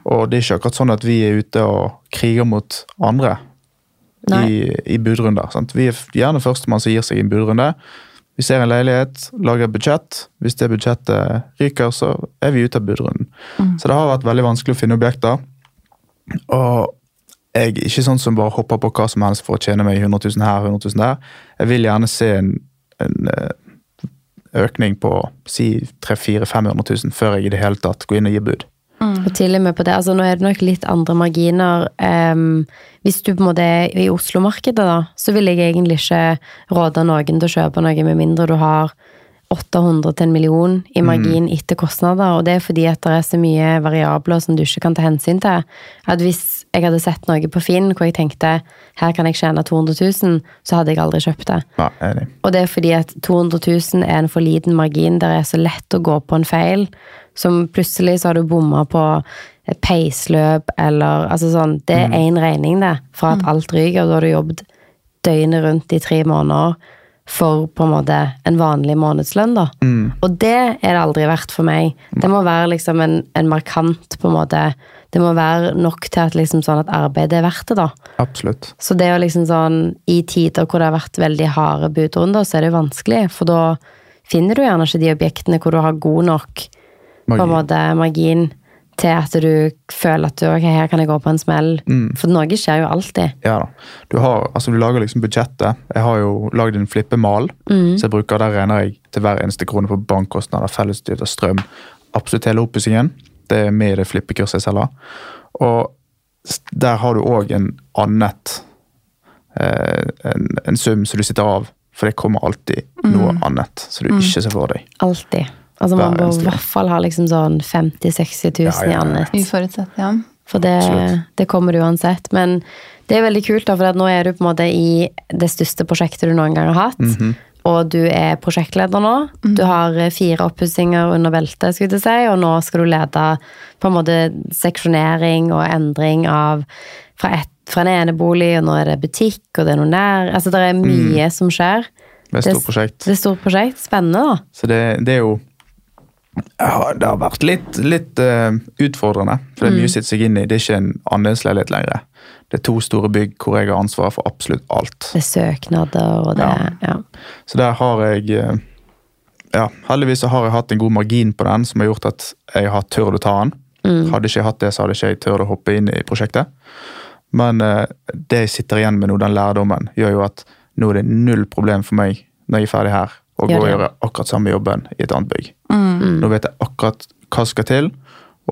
Og det er ikke akkurat sånn at vi er ute og kriger mot andre
Nei.
i, i budrunder. sant? Vi er gjerne førstemann som gir seg i en budrunde. Vi ser en leilighet, lager et budsjett. Hvis det budsjettet ryker, så er vi ute av budrunden. Så det har vært veldig vanskelig å finne objekter. Og jeg er ikke sånn som bare hopper på hva som helst for å tjene meg 100 000 her 100 000 der. Jeg vil gjerne se en, en eh, økning på si 300 000-500 000 før jeg i det hele tatt går inn og gir bud.
Og til og med på det, altså nå er det nok litt andre marginer. Um, hvis du på en måte er i Oslo-markedet, da, så vil jeg egentlig ikke råde noen til å kjøpe noe, med mindre du har 800 til en million i margin etter kostnader. Og det er fordi at det er så mye variabler som du ikke kan ta hensyn til. At hvis jeg hadde sett noe på Finn hvor jeg tenkte her kan jeg tjene 200 000, så hadde jeg aldri kjøpt det.
Nei.
Og det er fordi at 200 000 er en for liten margin. Der er så lett å gå på en feil. Som plutselig så har du bomma på et peisløp eller altså sånn. Det er én regning, det, fra at alt ryker. Og da har du jobbet døgnet rundt i tre måneder for på en måte en vanlig månedslønn, da. Og det er det aldri verdt for meg. Det må være liksom en, en markant på en måte Det må være nok til at liksom sånn at arbeidet er verdt det, da.
Absolutt.
Så det er jo liksom sånn I tider hvor det har vært veldig harde budrunder, så er det jo vanskelig. For da finner du gjerne ikke de objektene hvor du har god nok på en måte margin til at du føler at du, ok, her kan jeg gå på en smell. For noe skjer jo alltid.
Ja da. Du, har, altså, du lager liksom budsjettet. Jeg har jo lagd en flippemal, så jeg bruker, der regner jeg til hver eneste krone på bankkostnader, fellesutgifter, strøm. Absolutt hele oppussingen. Det er med i det flippekurset jeg selger. Og der har du òg en annet eh, en, en sum som du sitter av, for det kommer alltid noe annet som du ikke ser for deg.
Alltid. Altså Man
må
bør i hvert fall ha liksom sånn 50 000-60 000
Ja, ja,
i annet.
Uforutsett, ja.
For det, det kommer uansett. Men det er veldig kult, da, for at nå er du på en måte i det største prosjektet du noen gang har hatt.
Mhm.
Og du er prosjektleder nå. Du har eh, fire oppussinger under beltet, skulle jeg si, og nå skal du lede på en måte seksjonering og endring av fra, et, fra en enebolig, og nå er det butikk, og det er noe nær Altså, det er mye som skjer.
Det er stort prosjekt.
Det er stort prosjekt. Spennende, da.
Så det, det er jo ja, Det har vært litt, litt uh, utfordrende. For det er mye å sitte seg inn i. Det er ikke en andelsleilighet lenger. Det er to store bygg hvor jeg har ansvaret for absolutt alt.
Det er søknader, og det
Ja.
ja.
Så der har jeg eh, Ja, heldigvis så har jeg hatt en god margin på den som har gjort at jeg har tørt å ta den. Hadde ikke jeg hatt det, så hadde ikke jeg tørt å hoppe inn i prosjektet. Men eh, det jeg sitter igjen med nå, den lærdommen, gjør jo at nå er det null problem for meg når jeg er ferdig her, å gå og gjøre akkurat samme jobben i et annet bygg. Nå vet jeg akkurat hva skal til,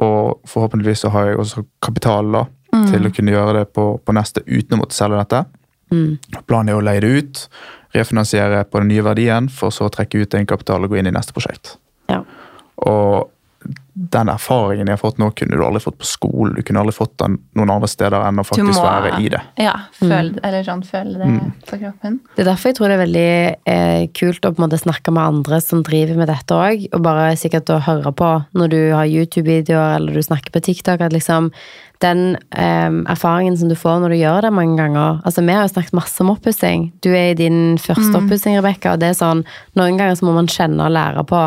og forhåpentligvis så har jeg også kapital da, til å kunne gjøre det på, på neste uten å måtte selge dette. Planen er å leie det ut, refinansiere på den nye verdien, for så å trekke ut egenkapital og gå inn i neste prosjekt.
Ja.
Og den erfaringen jeg har fått nå, kunne du aldri fått på skolen. Du kunne aldri fått den noen andre steder enn å faktisk
må-
være i det.
Ja, føle, eller sånn føle det på kroppen.
Det er derfor jeg tror det er veldig eh, kult å på en måte snakke med andre som driver med dette òg, og bare sikkert å høre på når du har YouTube-videoer eller du snakker på TikTok, at liksom den eh, erfaringen som du får når du gjør det mange ganger Altså, vi har jo snakket masse om oppussing. Du er i din første oppussing, Rebekka, og det er sånn Noen ganger så må man kjenne og lære på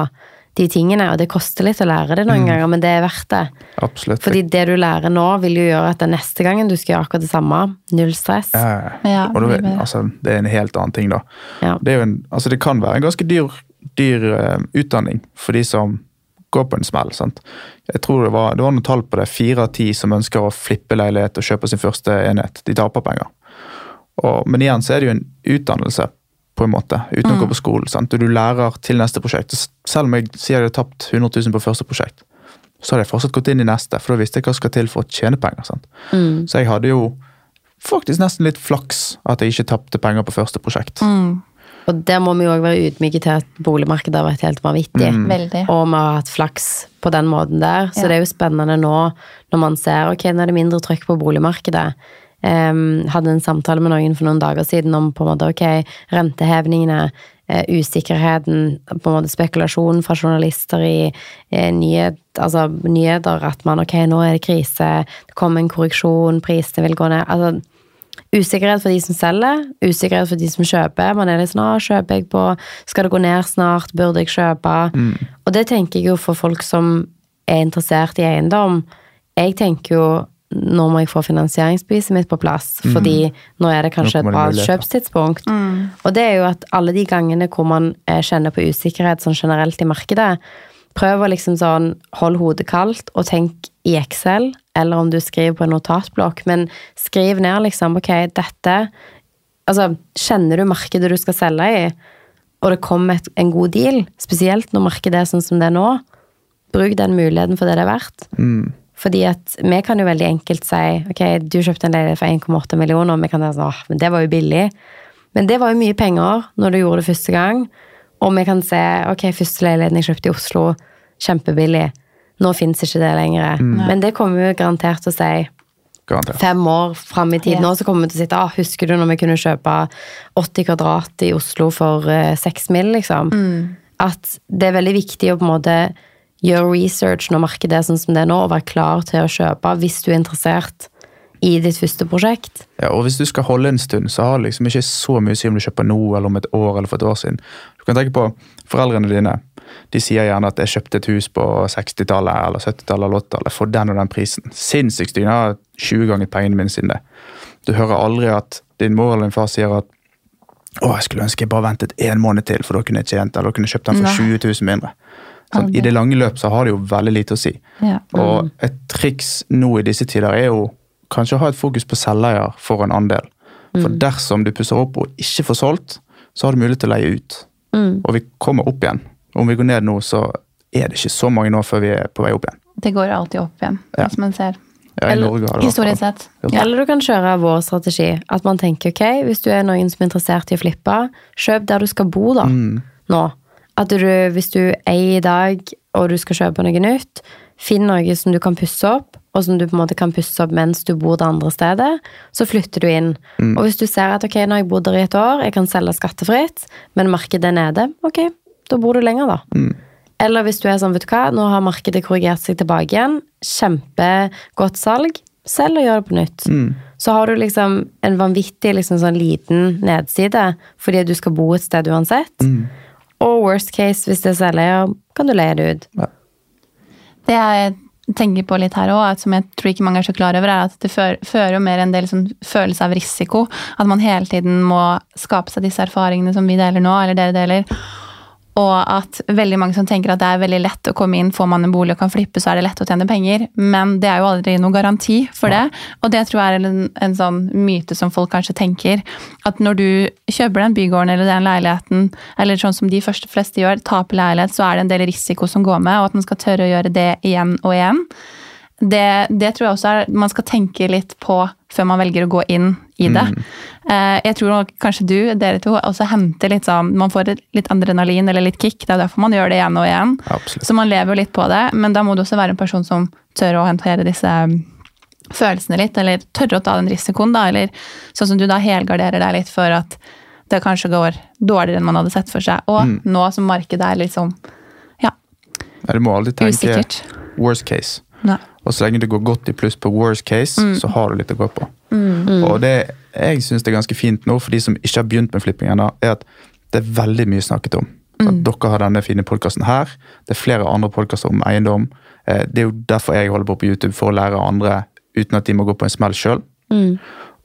de tingene, og det koster litt å lære det noen ganger, men det er verdt det.
Absolutt.
Fordi det du lærer nå, vil jo gjøre at den neste gangen du skal gjøre akkurat det samme, null stress.
Ja,
Ja,
og
du,
altså, det er en helt annen ting, da.
Ja.
Det, er jo en, altså, det kan være en ganske dyr, dyr uh, utdanning for de som går på en smell. sant? Jeg tror det var, det var noen tall på det. Fire av ti som ønsker å flippe leilighet og kjøpe sin første enhet, de taper penger. Og, men igjen så er det jo en utdannelse, på en måte, uten å gå på skolen. sant? Og du lærer til neste prosjekt. Selv om jeg sier jeg hadde tapt 100 000 på første prosjekt, så hadde jeg fortsatt gått inn i neste, for da visste jeg hva som skal til for å tjene penger. sant? Så jeg hadde jo faktisk nesten litt flaks at jeg ikke tapte penger på første prosjekt.
Og der må vi òg være ydmyke til at boligmarkedet har vært helt vanvittig.
Veldig.
Og vi har hatt flaks på den måten der. Så
Ja.
det er jo spennende nå når man ser ok, nå er det mindre trykk på boligmarkedet. Um, hadde en samtale med noen for noen dager siden om på en måte, ok, rentehevningene, uh, usikkerheten, på en måte spekulasjon fra journalister i uh, nyhet, altså, nyheter, at man ok, nå er det krise, det kommer en korreksjon, prisene vil gå ned. altså Usikkerhet for de som selger, usikkerhet for de som kjøper. Man er litt sånn, kjøper jeg på, skal det gå ned snart, burde jeg kjøpe? Og det tenker jeg jo for folk som er interessert i eiendom. Jeg tenker jo, nå må jeg få finansieringsbeviset mitt på plass, fordi nå er det kanskje et bra kjøpstidspunkt. Mm. Og det er jo at alle de gangene hvor man eh, kjenner på usikkerhet sånn generelt i markedet, prøv å liksom sånn, hold hodet kaldt og tenk i Excel, eller om du skriver på en notatblokk, men skriv ned liksom, ok, dette, altså, kjenner du markedet du skal selge i, og det kommer en god deal, spesielt når markedet er sånn som det er nå, bruk den muligheten for det det er verdt. Fordi at vi kan jo veldig enkelt si, ok, du kjøpte en leilighet for 1,8 millioner, og vi kan si sånn, men det var jo billig. Men det var jo mye penger når du gjorde det første gang. Og vi kan se, ok, første leiligheten jeg kjøpte i Oslo, kjempebillig. Nå finnes ikke det lenger. Men det kommer vi jo garantert til å si
Garantert.
fem år fram i tid nå, så kommer vi til å sitte ah, Husker du når vi kunne kjøpe 80 kvadrat i Oslo for eh, 6 mill., liksom? At det er veldig viktig å på en måte gjøre research når markedet er sånn som det er nå, og være klar til å kjøpe hvis du er interessert i ditt første prosjekt.
Ja, og hvis du skal holde en stund, så har det liksom ikke så mye å si om du kjøper nå eller om et år eller for et år siden. Du kan tenke på foreldrene dine. De sier gjerne at 'jeg kjøpte et hus på 60-tallet eller 70-tallet eller 80-tallet for den og den prisen'. Sinnssykt dyrt. Jeg har 20 ganger pengene mine siden det. Du hører aldri at din mor eller din far sier at 'Å, jeg skulle ønske jeg bare ventet en måned til, for da kunne jeg tjent eller da kunne jeg kjøpt den for 20 000 mindre'. Sånn, I det lange løp så har det jo veldig lite å si.
Ja.
Og et triks nå i disse tider er jo kanskje å ha et fokus på selveier for en andel. For dersom du pusser opp og ikke får solgt, så har du mulighet til å leie ut. Og vi kommer opp igjen. Om vi går ned nå, så er det ikke så mange nå før vi er på vei opp igjen.
Det går alltid opp igjen,
Ja.
som man ser.
Ja, i Norge har det
Historisk sett.
Ja.
Eller du kan kjøre vår strategi. At man tenker ok, hvis du er noen som er interessert i å flippe, kjøp der du skal bo da, nå. At du, hvis du eier i dag, og du skal kjøpe noe nytt, finn noe som du kan pusse opp, og som du på en måte kan pusse opp mens du bor det andre stedet, så flytter du inn. Og hvis du ser at ok, nå har jeg bodd der i et år, jeg kan selge skattefritt, men markedet er nede, ok, da bor du lenger da. Eller hvis du er sånn, vet du hva, nå har markedet korrigert seg tilbake igjen, kjempegodt salg, selg og gjør det på nytt. Så har du liksom en vanvittig liksom sånn liten nedside, fordi du skal bo et sted uansett. Og worst case, hvis det selger, kan du leie det ut.
Det jeg tenker på litt her òg, som jeg tror ikke mange er så klar over, er at det fører jo mer en del sånn følelse av risiko. At man hele tiden må skape seg disse erfaringene som vi deler nå, eller dere deler. Og at veldig mange som tenker at det er veldig lett å komme inn, får man en bolig og kan flippe, så er det lett å tjene penger. Men det er jo aldri noen garanti for det. Og det tror jeg er en, en sånn myte som folk kanskje tenker. At når du kjøper den bygården eller den leiligheten, eller sånn som de første fleste gjør, taper leilighet, så er det en del risiko som går med, og at man skal tørre å gjøre det igjen og igjen. Det, det tror jeg også er, man skal tenke litt på før man velger å gå inn i det. Eh, Jeg tror nok kanskje du, dere to, også henter litt sånn Man får litt adrenalin eller litt kick. Det er derfor man gjør det igjen og igjen.
Absolutt.
Så man lever jo litt på det, men da må du også være en person som tør å håndtere disse um, følelsene litt, eller tørre å ta den risikoen, da. Eller sånn som du da helgarderer deg litt for at det kanskje går dårligere enn man hadde sett for seg. Og nå som markedet er liksom ja,
Ja, du må alltid tenke
usikkert.
worst case.
Nei.
Og så lenge det går godt i pluss på worst case, så har du litt å gå på. Og det jeg syns er ganske fint nå, for de som ikke har begynt med flipping ennå, er at det er veldig mye snakket om. At Dere har denne fine podkasten her. Det er flere andre podkaster om eiendom. Eh, Det er jo derfor jeg holder på på YouTube, for å lære andre uten at de må gå på en smell sjøl.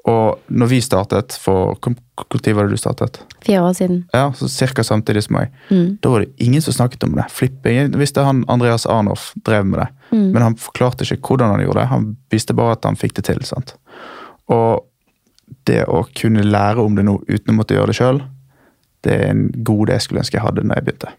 Og når vi startet for Når var det du startet?
Fire år siden.
Ja, så Cirka samtidig som meg. Da var det ingen som snakket om det. Flipping visste han Andreas Arnoff drev med det, men han forklarte ikke hvordan han gjorde det. Han visste bare at han fikk det til. sant? Og det å kunne lære om det nå uten å måtte gjøre det sjøl, det er en god det jeg skulle ønske jeg hadde når jeg begynte.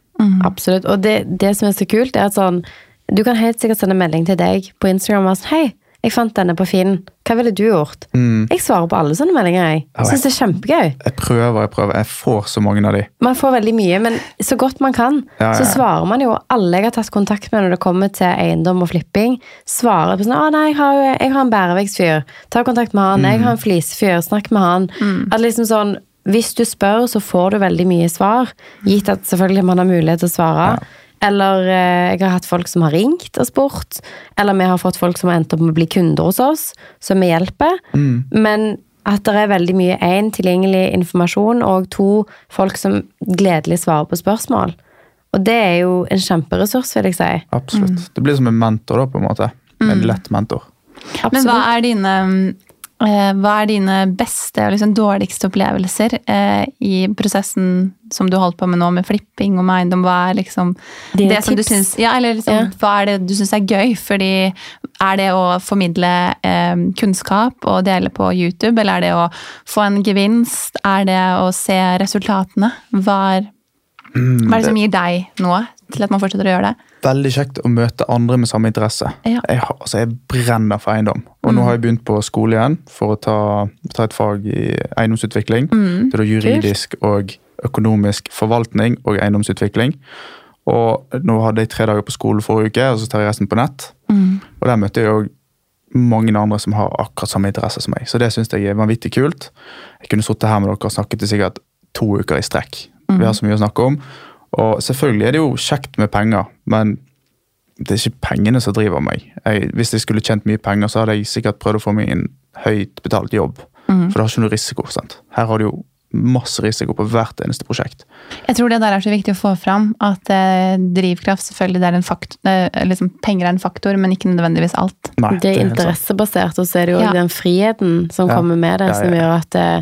Absolutt. Og det, det som er så kult, er at sånn Du kan helt sikkert sende melding til deg på Instagram og være sånn Hei, jeg fant denne på Finn. Hva ville du gjort? Jeg svarer på alle sånne meldinger. Jeg
Ja,
syns det er kjempegøy.
Jeg prøver, jeg prøver. Jeg får så mange av de.
Man får veldig mye, men så godt man kan,
Ja,
så
ja.
svarer man jo alle jeg har tatt kontakt med når det kommer til eiendom og flipping. Svarer på sånn 'Å, nei, jeg har, jeg har en bæreveggsfyr. Ta kontakt med han. Jeg har en flisefyr. Snakk med han.' At liksom sånn Hvis du spør, så får du veldig mye svar. Gitt at selvfølgelig man har mulighet til å svare. Eller eh, jeg har hatt folk som har ringt og spurt. Eller vi har fått folk som har endt opp med å bli kunder hos oss, som vi hjelper. Men at det er veldig mye én tilgjengelig informasjon, og to folk som gledelig svarer på spørsmål. Og det er jo en kjemperessurs, vil jeg si.
Absolutt. Det blir som en mentor, da, på en måte. En lett mentor.
Men hva er dine, hva er dine beste og liksom dårligste opplevelser eh, i prosessen som du holdt på med nå, med flipping og med eiendom? Hva er liksom
Dine
det som du syns Ja, liksom,
Ja.
hva er det du syns er gøy? Fordi er det å formidle eh, kunnskap og dele på YouTube, eller er det å få en gevinst? Er det å se resultatene? Hva er, hva er det som gir deg noe til at man fortsetter å gjøre det?
Veldig kjekt å møte andre med samme interesse.
Ja.
Jeg, har- altså, jeg brenner for eiendom. Og nå har jeg begynt på skole igjen for å ta, ta et fag i eiendomsutvikling. Det er juridisk og økonomisk forvaltning og eiendomsutvikling. Og nå hadde jeg tre dager på skole forrige uke, og så tar jeg resten på nett. Og der møtte jeg òg mange andre som har akkurat samme interesse som meg. Så det syns jeg er vanvittig kult. Jeg kunne sittet her med dere og snakket i sikkert to uker i strekk. Vi har så mye å snakke om. Og selvfølgelig er det jo kjekt med penger, men det er ikke pengene som driver meg. Jeg, hvis jeg skulle tjent mye penger, så hadde jeg sikkert prøvd å få meg en høyt betalt jobb. For det har ikke noe risiko. sant? Her har du jo masse risiko på hvert eneste prosjekt.
Jeg tror det der er så viktig å få fram, at eh, drivkraft selvfølgelig det er en faktor, eh, liksom, Penger er en faktor, men ikke nødvendigvis alt.
Nei,
Det er interessebasert, og så er det jo
Ja.
den friheten som
Ja.
kommer med det,
Ja,
som
ja, ja.
gjør at eh,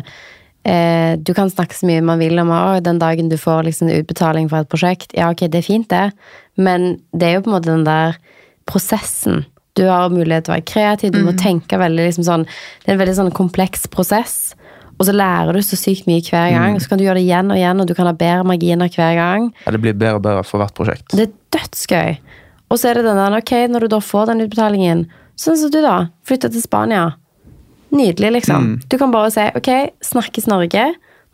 eh, du kan snakke så mye man vil om at den dagen du får liksom utbetaling for et prosjekt. Ja, ok, det er fint, det, men det er jo på en måte den der prosessen. Du har mulighet til å være kreativ, du må tenke veldig liksom sånn Det er en veldig sånn kompleks prosess. Og så lærer du så sykt mye hver gang, mm. så kan du gjøre det igjen og igjen, og du kan ha bedre marginer hver gang.
Ja, det blir bedre og bedre for hvert prosjekt.
Det er dødsgøy. Og så er det den der, ok, når du da får den utbetalingen, sånn som du da, flytter til Spania. Nydelig, liksom. Du kan bare si, ok, snakkes Norge,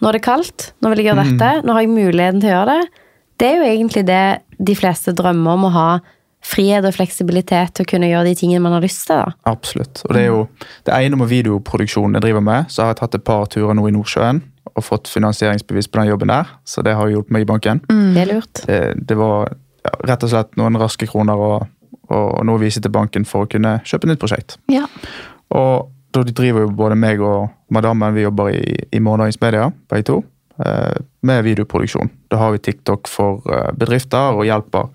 nå er det kaldt, nå vil jeg gjøre dette, nå har jeg muligheten til å gjøre det. Det er jo egentlig det de fleste drømmer om å ha frihet og fleksibilitet til å kunne gjøre de tingene man har lyst til. da.
Absolutt. Og det er jo det ene med videoproduksjonen jeg driver med. Så har jeg tatt et par turer nå i Nordsjøen og fått finansieringsbevis på den jobben der. Så det har hjulpet meg i banken.
Det er lurt.
Det, det var ja, rett og slett noen raske kroner og, og, og noe å vise til banken for å kunne kjøpe nytt prosjekt.
Ja.
Og da driver jo både meg og madammen, vi jobber i, i Morgendagens Media, begge to, eh, med videoproduksjon. Da har vi TikTok for eh, bedrifter og hjelper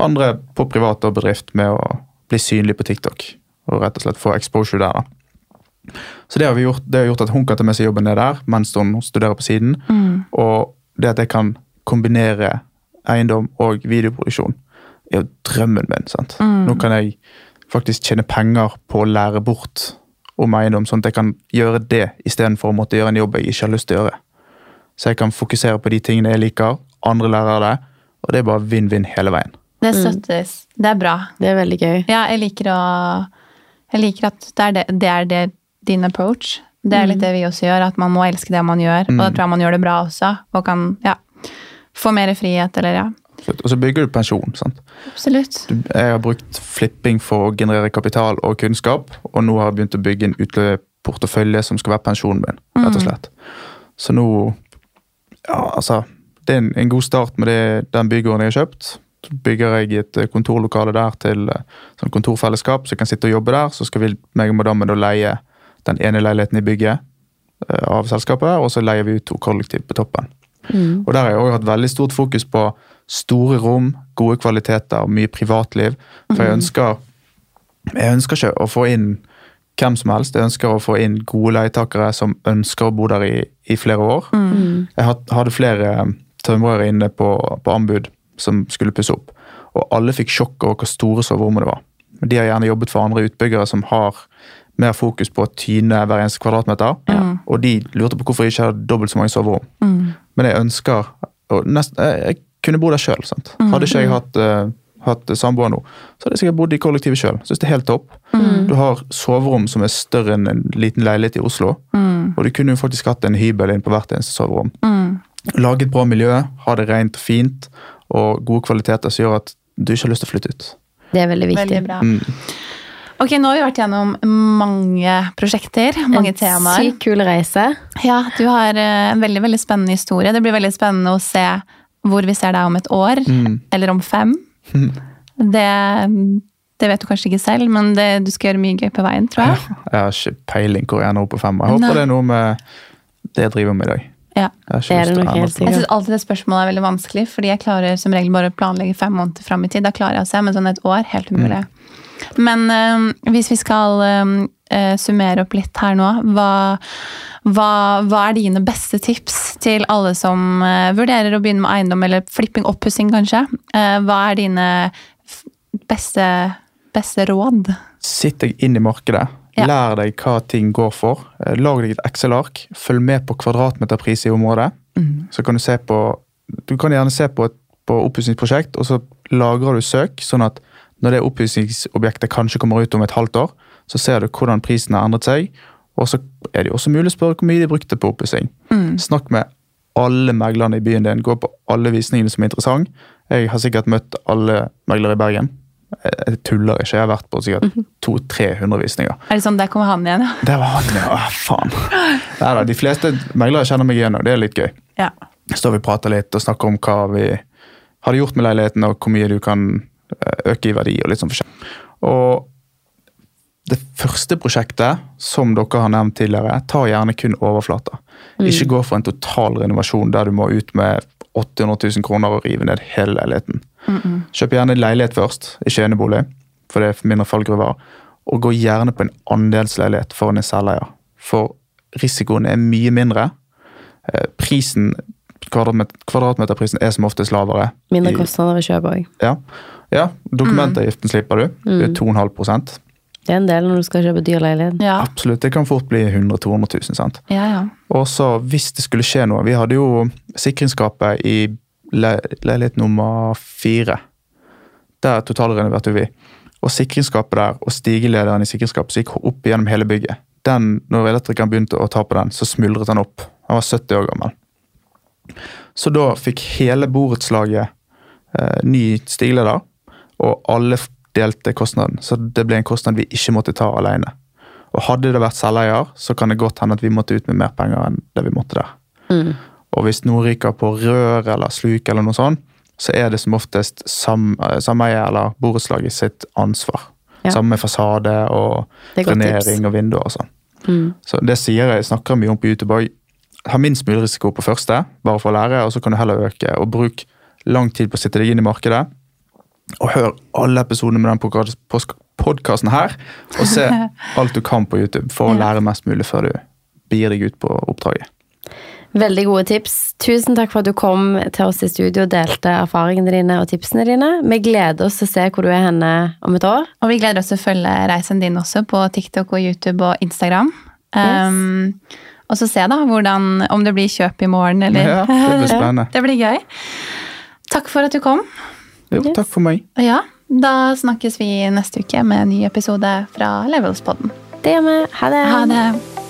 andre på privat og bedrift med å bli synlig på TikTok. Og rett og slett få exposure der, da. Så det har, vi gjort, det har gjort at hun kan ta med seg jobben ned der mens hun studerer på siden. Og det at jeg kan kombinere eiendom og videoproduksjon, er jo drømmen min. sant? Nå kan jeg faktisk tjene penger på å lære bort om eiendom, sånn at jeg kan gjøre det istedenfor å måtte gjøre en jobb jeg ikke har lyst til å gjøre. Så jeg kan fokusere på de tingene jeg liker, andre lærer det, og det er bare vinn-vinn hele veien.
Det støttes. Det er bra.
Det er veldig gøy.
Ja, jeg liker å Jeg liker at det er, det, det er det, din approach. Det er litt det vi også gjør, at man må elske det man gjør. Og da tror jeg man gjør det bra også, og kan ja, få mer frihet, eller ja.
Og så bygger du pensjon. sant?
Absolutt.
Jeg har brukt flipping for å generere kapital og kunnskap, og nå har jeg begynt å bygge en utløpsportefølje som skal være pensjonen min. rett og slett. Så nå Ja, altså Det er en, en god start med det, den bygården jeg har kjøpt. Så bygger jeg et eh, kontorlokale der til eh, sånn kontorfellesskap, så jeg kan sitte og jobbe der. Så skal vi, meg og madammen da leie den ene leiligheten i bygget eh, av selskapet, og så leier vi ut to kollektiv på toppen. Og der har jeg også hatt veldig stort fokus på store rom, gode kvaliteter, mye privatliv. For jeg ønsker, jeg ønsker ikke å få inn hvem som helst. Jeg ønsker å få inn gode leietakere som ønsker å bo der i, i flere år. Jeg hadde flere eh, tømrere inne på, på anbud som skulle pusse opp. Og alle fikk sjokk over hvor store soverommene var. Men De har gjerne jobbet for andre utbyggere som har mer fokus på å tyne hver eneste kvadratmeter. Og de lurte på hvorfor jeg ikke hadde dobbelt så mange soverom. Men jeg ønsker og nest, jeg kunne bo der sjøl. Hadde ikke jeg hatt, uh, hatt samboer nå, så hadde jeg sikkert bodd i kollektivet sjøl. Syns det er helt topp. Du har soverom som er større enn en liten leilighet i Oslo. Og du kunne jo faktisk hatt en hybel inn på hvert eneste soverom. Lage et bra miljø, ha det rent og fint, og gode kvaliteter som gjør at du ikke har lyst til å flytte ut.
Det er veldig viktig.
Veldig bra. Ok, Nå har vi vært gjennom mange prosjekter, mange
en
temaer.
sykt kul reise.
Ja, Du har eh, en veldig veldig spennende historie. Det blir veldig spennende å se hvor vi ser deg om et år, eller om fem. Det, det vet du kanskje ikke selv, men det, du skal gjøre mye gøy på veien, tror jeg.
Jeg har ikke peiling hvor jeg er nå på fem. Jeg håper
Nei.
det er noe med det jeg driver med i dag.
Ja.
Jeg
Det er det nok helt sikkert.
Jeg synes alltid det spørsmålet er veldig vanskelig, fordi jeg klarer som regel bare å planlegge fem måneder fram i tid. Da klarer jeg å se, men sånn et år, helt umulig. Men eh, hvis vi skal eh, eh, summere opp litt her nå, hva, hva, hva er dine beste tips til alle som eh, vurderer å begynne med eiendom, eller flipping, oppussing kanskje? Eh, hva er dine beste, beste råd?
Sitt deg inn i markedet.
Ja.
Lær deg hva ting går for. Lag deg et Excel-ark. Følg med på kvadratmeterpris i området. Så kan du se på Du kan gjerne se på et på oppussingsprosjekt, og så lagrer du søk, sånn at når det oppussingsobjektet kanskje kommer ut om et halvt år, så ser du hvordan prisen har endret seg. Og så er det jo også mulig å spørre hvor mye de brukte på oppussing. Snakk med alle meglerne i byen din. Gå på alle visningene som er interessante. Jeg har sikkert møtt alle meglere i Bergen. Jeg tuller ikke. Jeg har vært på sikkert 200-300 visninger.
Er det sånn, der kommer han igjen, ja?
Der var han, ja. Åh, faen. Neida, de fleste meglere kjenner meg igjen, og det er litt gøy.
Ja.
Står vi og prater litt og snakker om hva vi hadde gjort med leiligheten, og hvor mye du kan øke i verdi. og litt sånn forskjell. Og det første prosjektet, som dere har nevnt tidligere, tar gjerne kun overflater. Ikke gå for en total renovasjon der du må ut med 800 000 kroner og rive ned hele leiligheten. Kjøp gjerne leilighet først, ikke enebolig, for det er mindre fallgruver. Og gå gjerne på en andelsleilighet foran en selveier, for risikoen er mye mindre. Eh, Prisen, kvadratmeterprisen er som oftest lavere.
Mindre kostnader ved kjøp òg.
Ja, ja dokumentavgiften slipper du. Det er 2,5%
Det er en del når du skal kjøpe dyr leilighet.
Ja,
Absolutt, det kan fort bli 100 000-200 000. sant?
ja. ja.
Og så hvis det skulle skje noe Vi hadde jo sikringsskapet i le leilighet nummer fire. Der totalrenoverte vi. Og sikringsskapet der, og stigelederen i sikringsskapet som gikk opp gjennom hele bygget. Den, når elektrikeren begynte å ta på den, så smuldret han opp. Han var 70 år gammel. Så da fikk hele borettslaget eh, ny stigeleder, og alle delte kostnaden. Så det ble en kostnad vi ikke måtte ta alene. Og hadde det vært selveier, så kan det godt hende at vi måtte ut med mer penger enn det vi måtte der.
Mm.
Og hvis noe ryker på rør eller sluk eller noe sånt, så er det som oftest sam, eh, sameie eller borettslaget sitt ansvar.
Ja.
Sammen med fasade og
er
drenering og vinduer og sånn.
Mm.
Så det sier jeg, snakker mye om på YouTube òg. Ha minst mulig risiko på første, bare for å lære, og så kan du heller øke. Og bruk lang tid på å sitte deg inn i markedet. Og hør alle episodene med den podkasten her, og se alt du kan på YouTube for å lære mest mulig før du begir deg ut på oppdraget.
Veldig gode tips. Tusen takk for at du kom til oss i studio og delte erfaringene dine og tipsene dine. Vi gleder oss til å se hvor du er henne om et år.
Og vi gleder oss til å følge reisen din også på TikTok og YouTube og Instagram. Um, og så se da hvordan, om det blir kjøp i morgen, eller
Ja, det blir.
Det blir gøy. Takk for at du kom.
Jo,
Yes.
takk for meg.
Ja, da snakkes vi neste uke med en ny episode fra Levelspodden.
Det gjør vi. Ha det.
Ha det.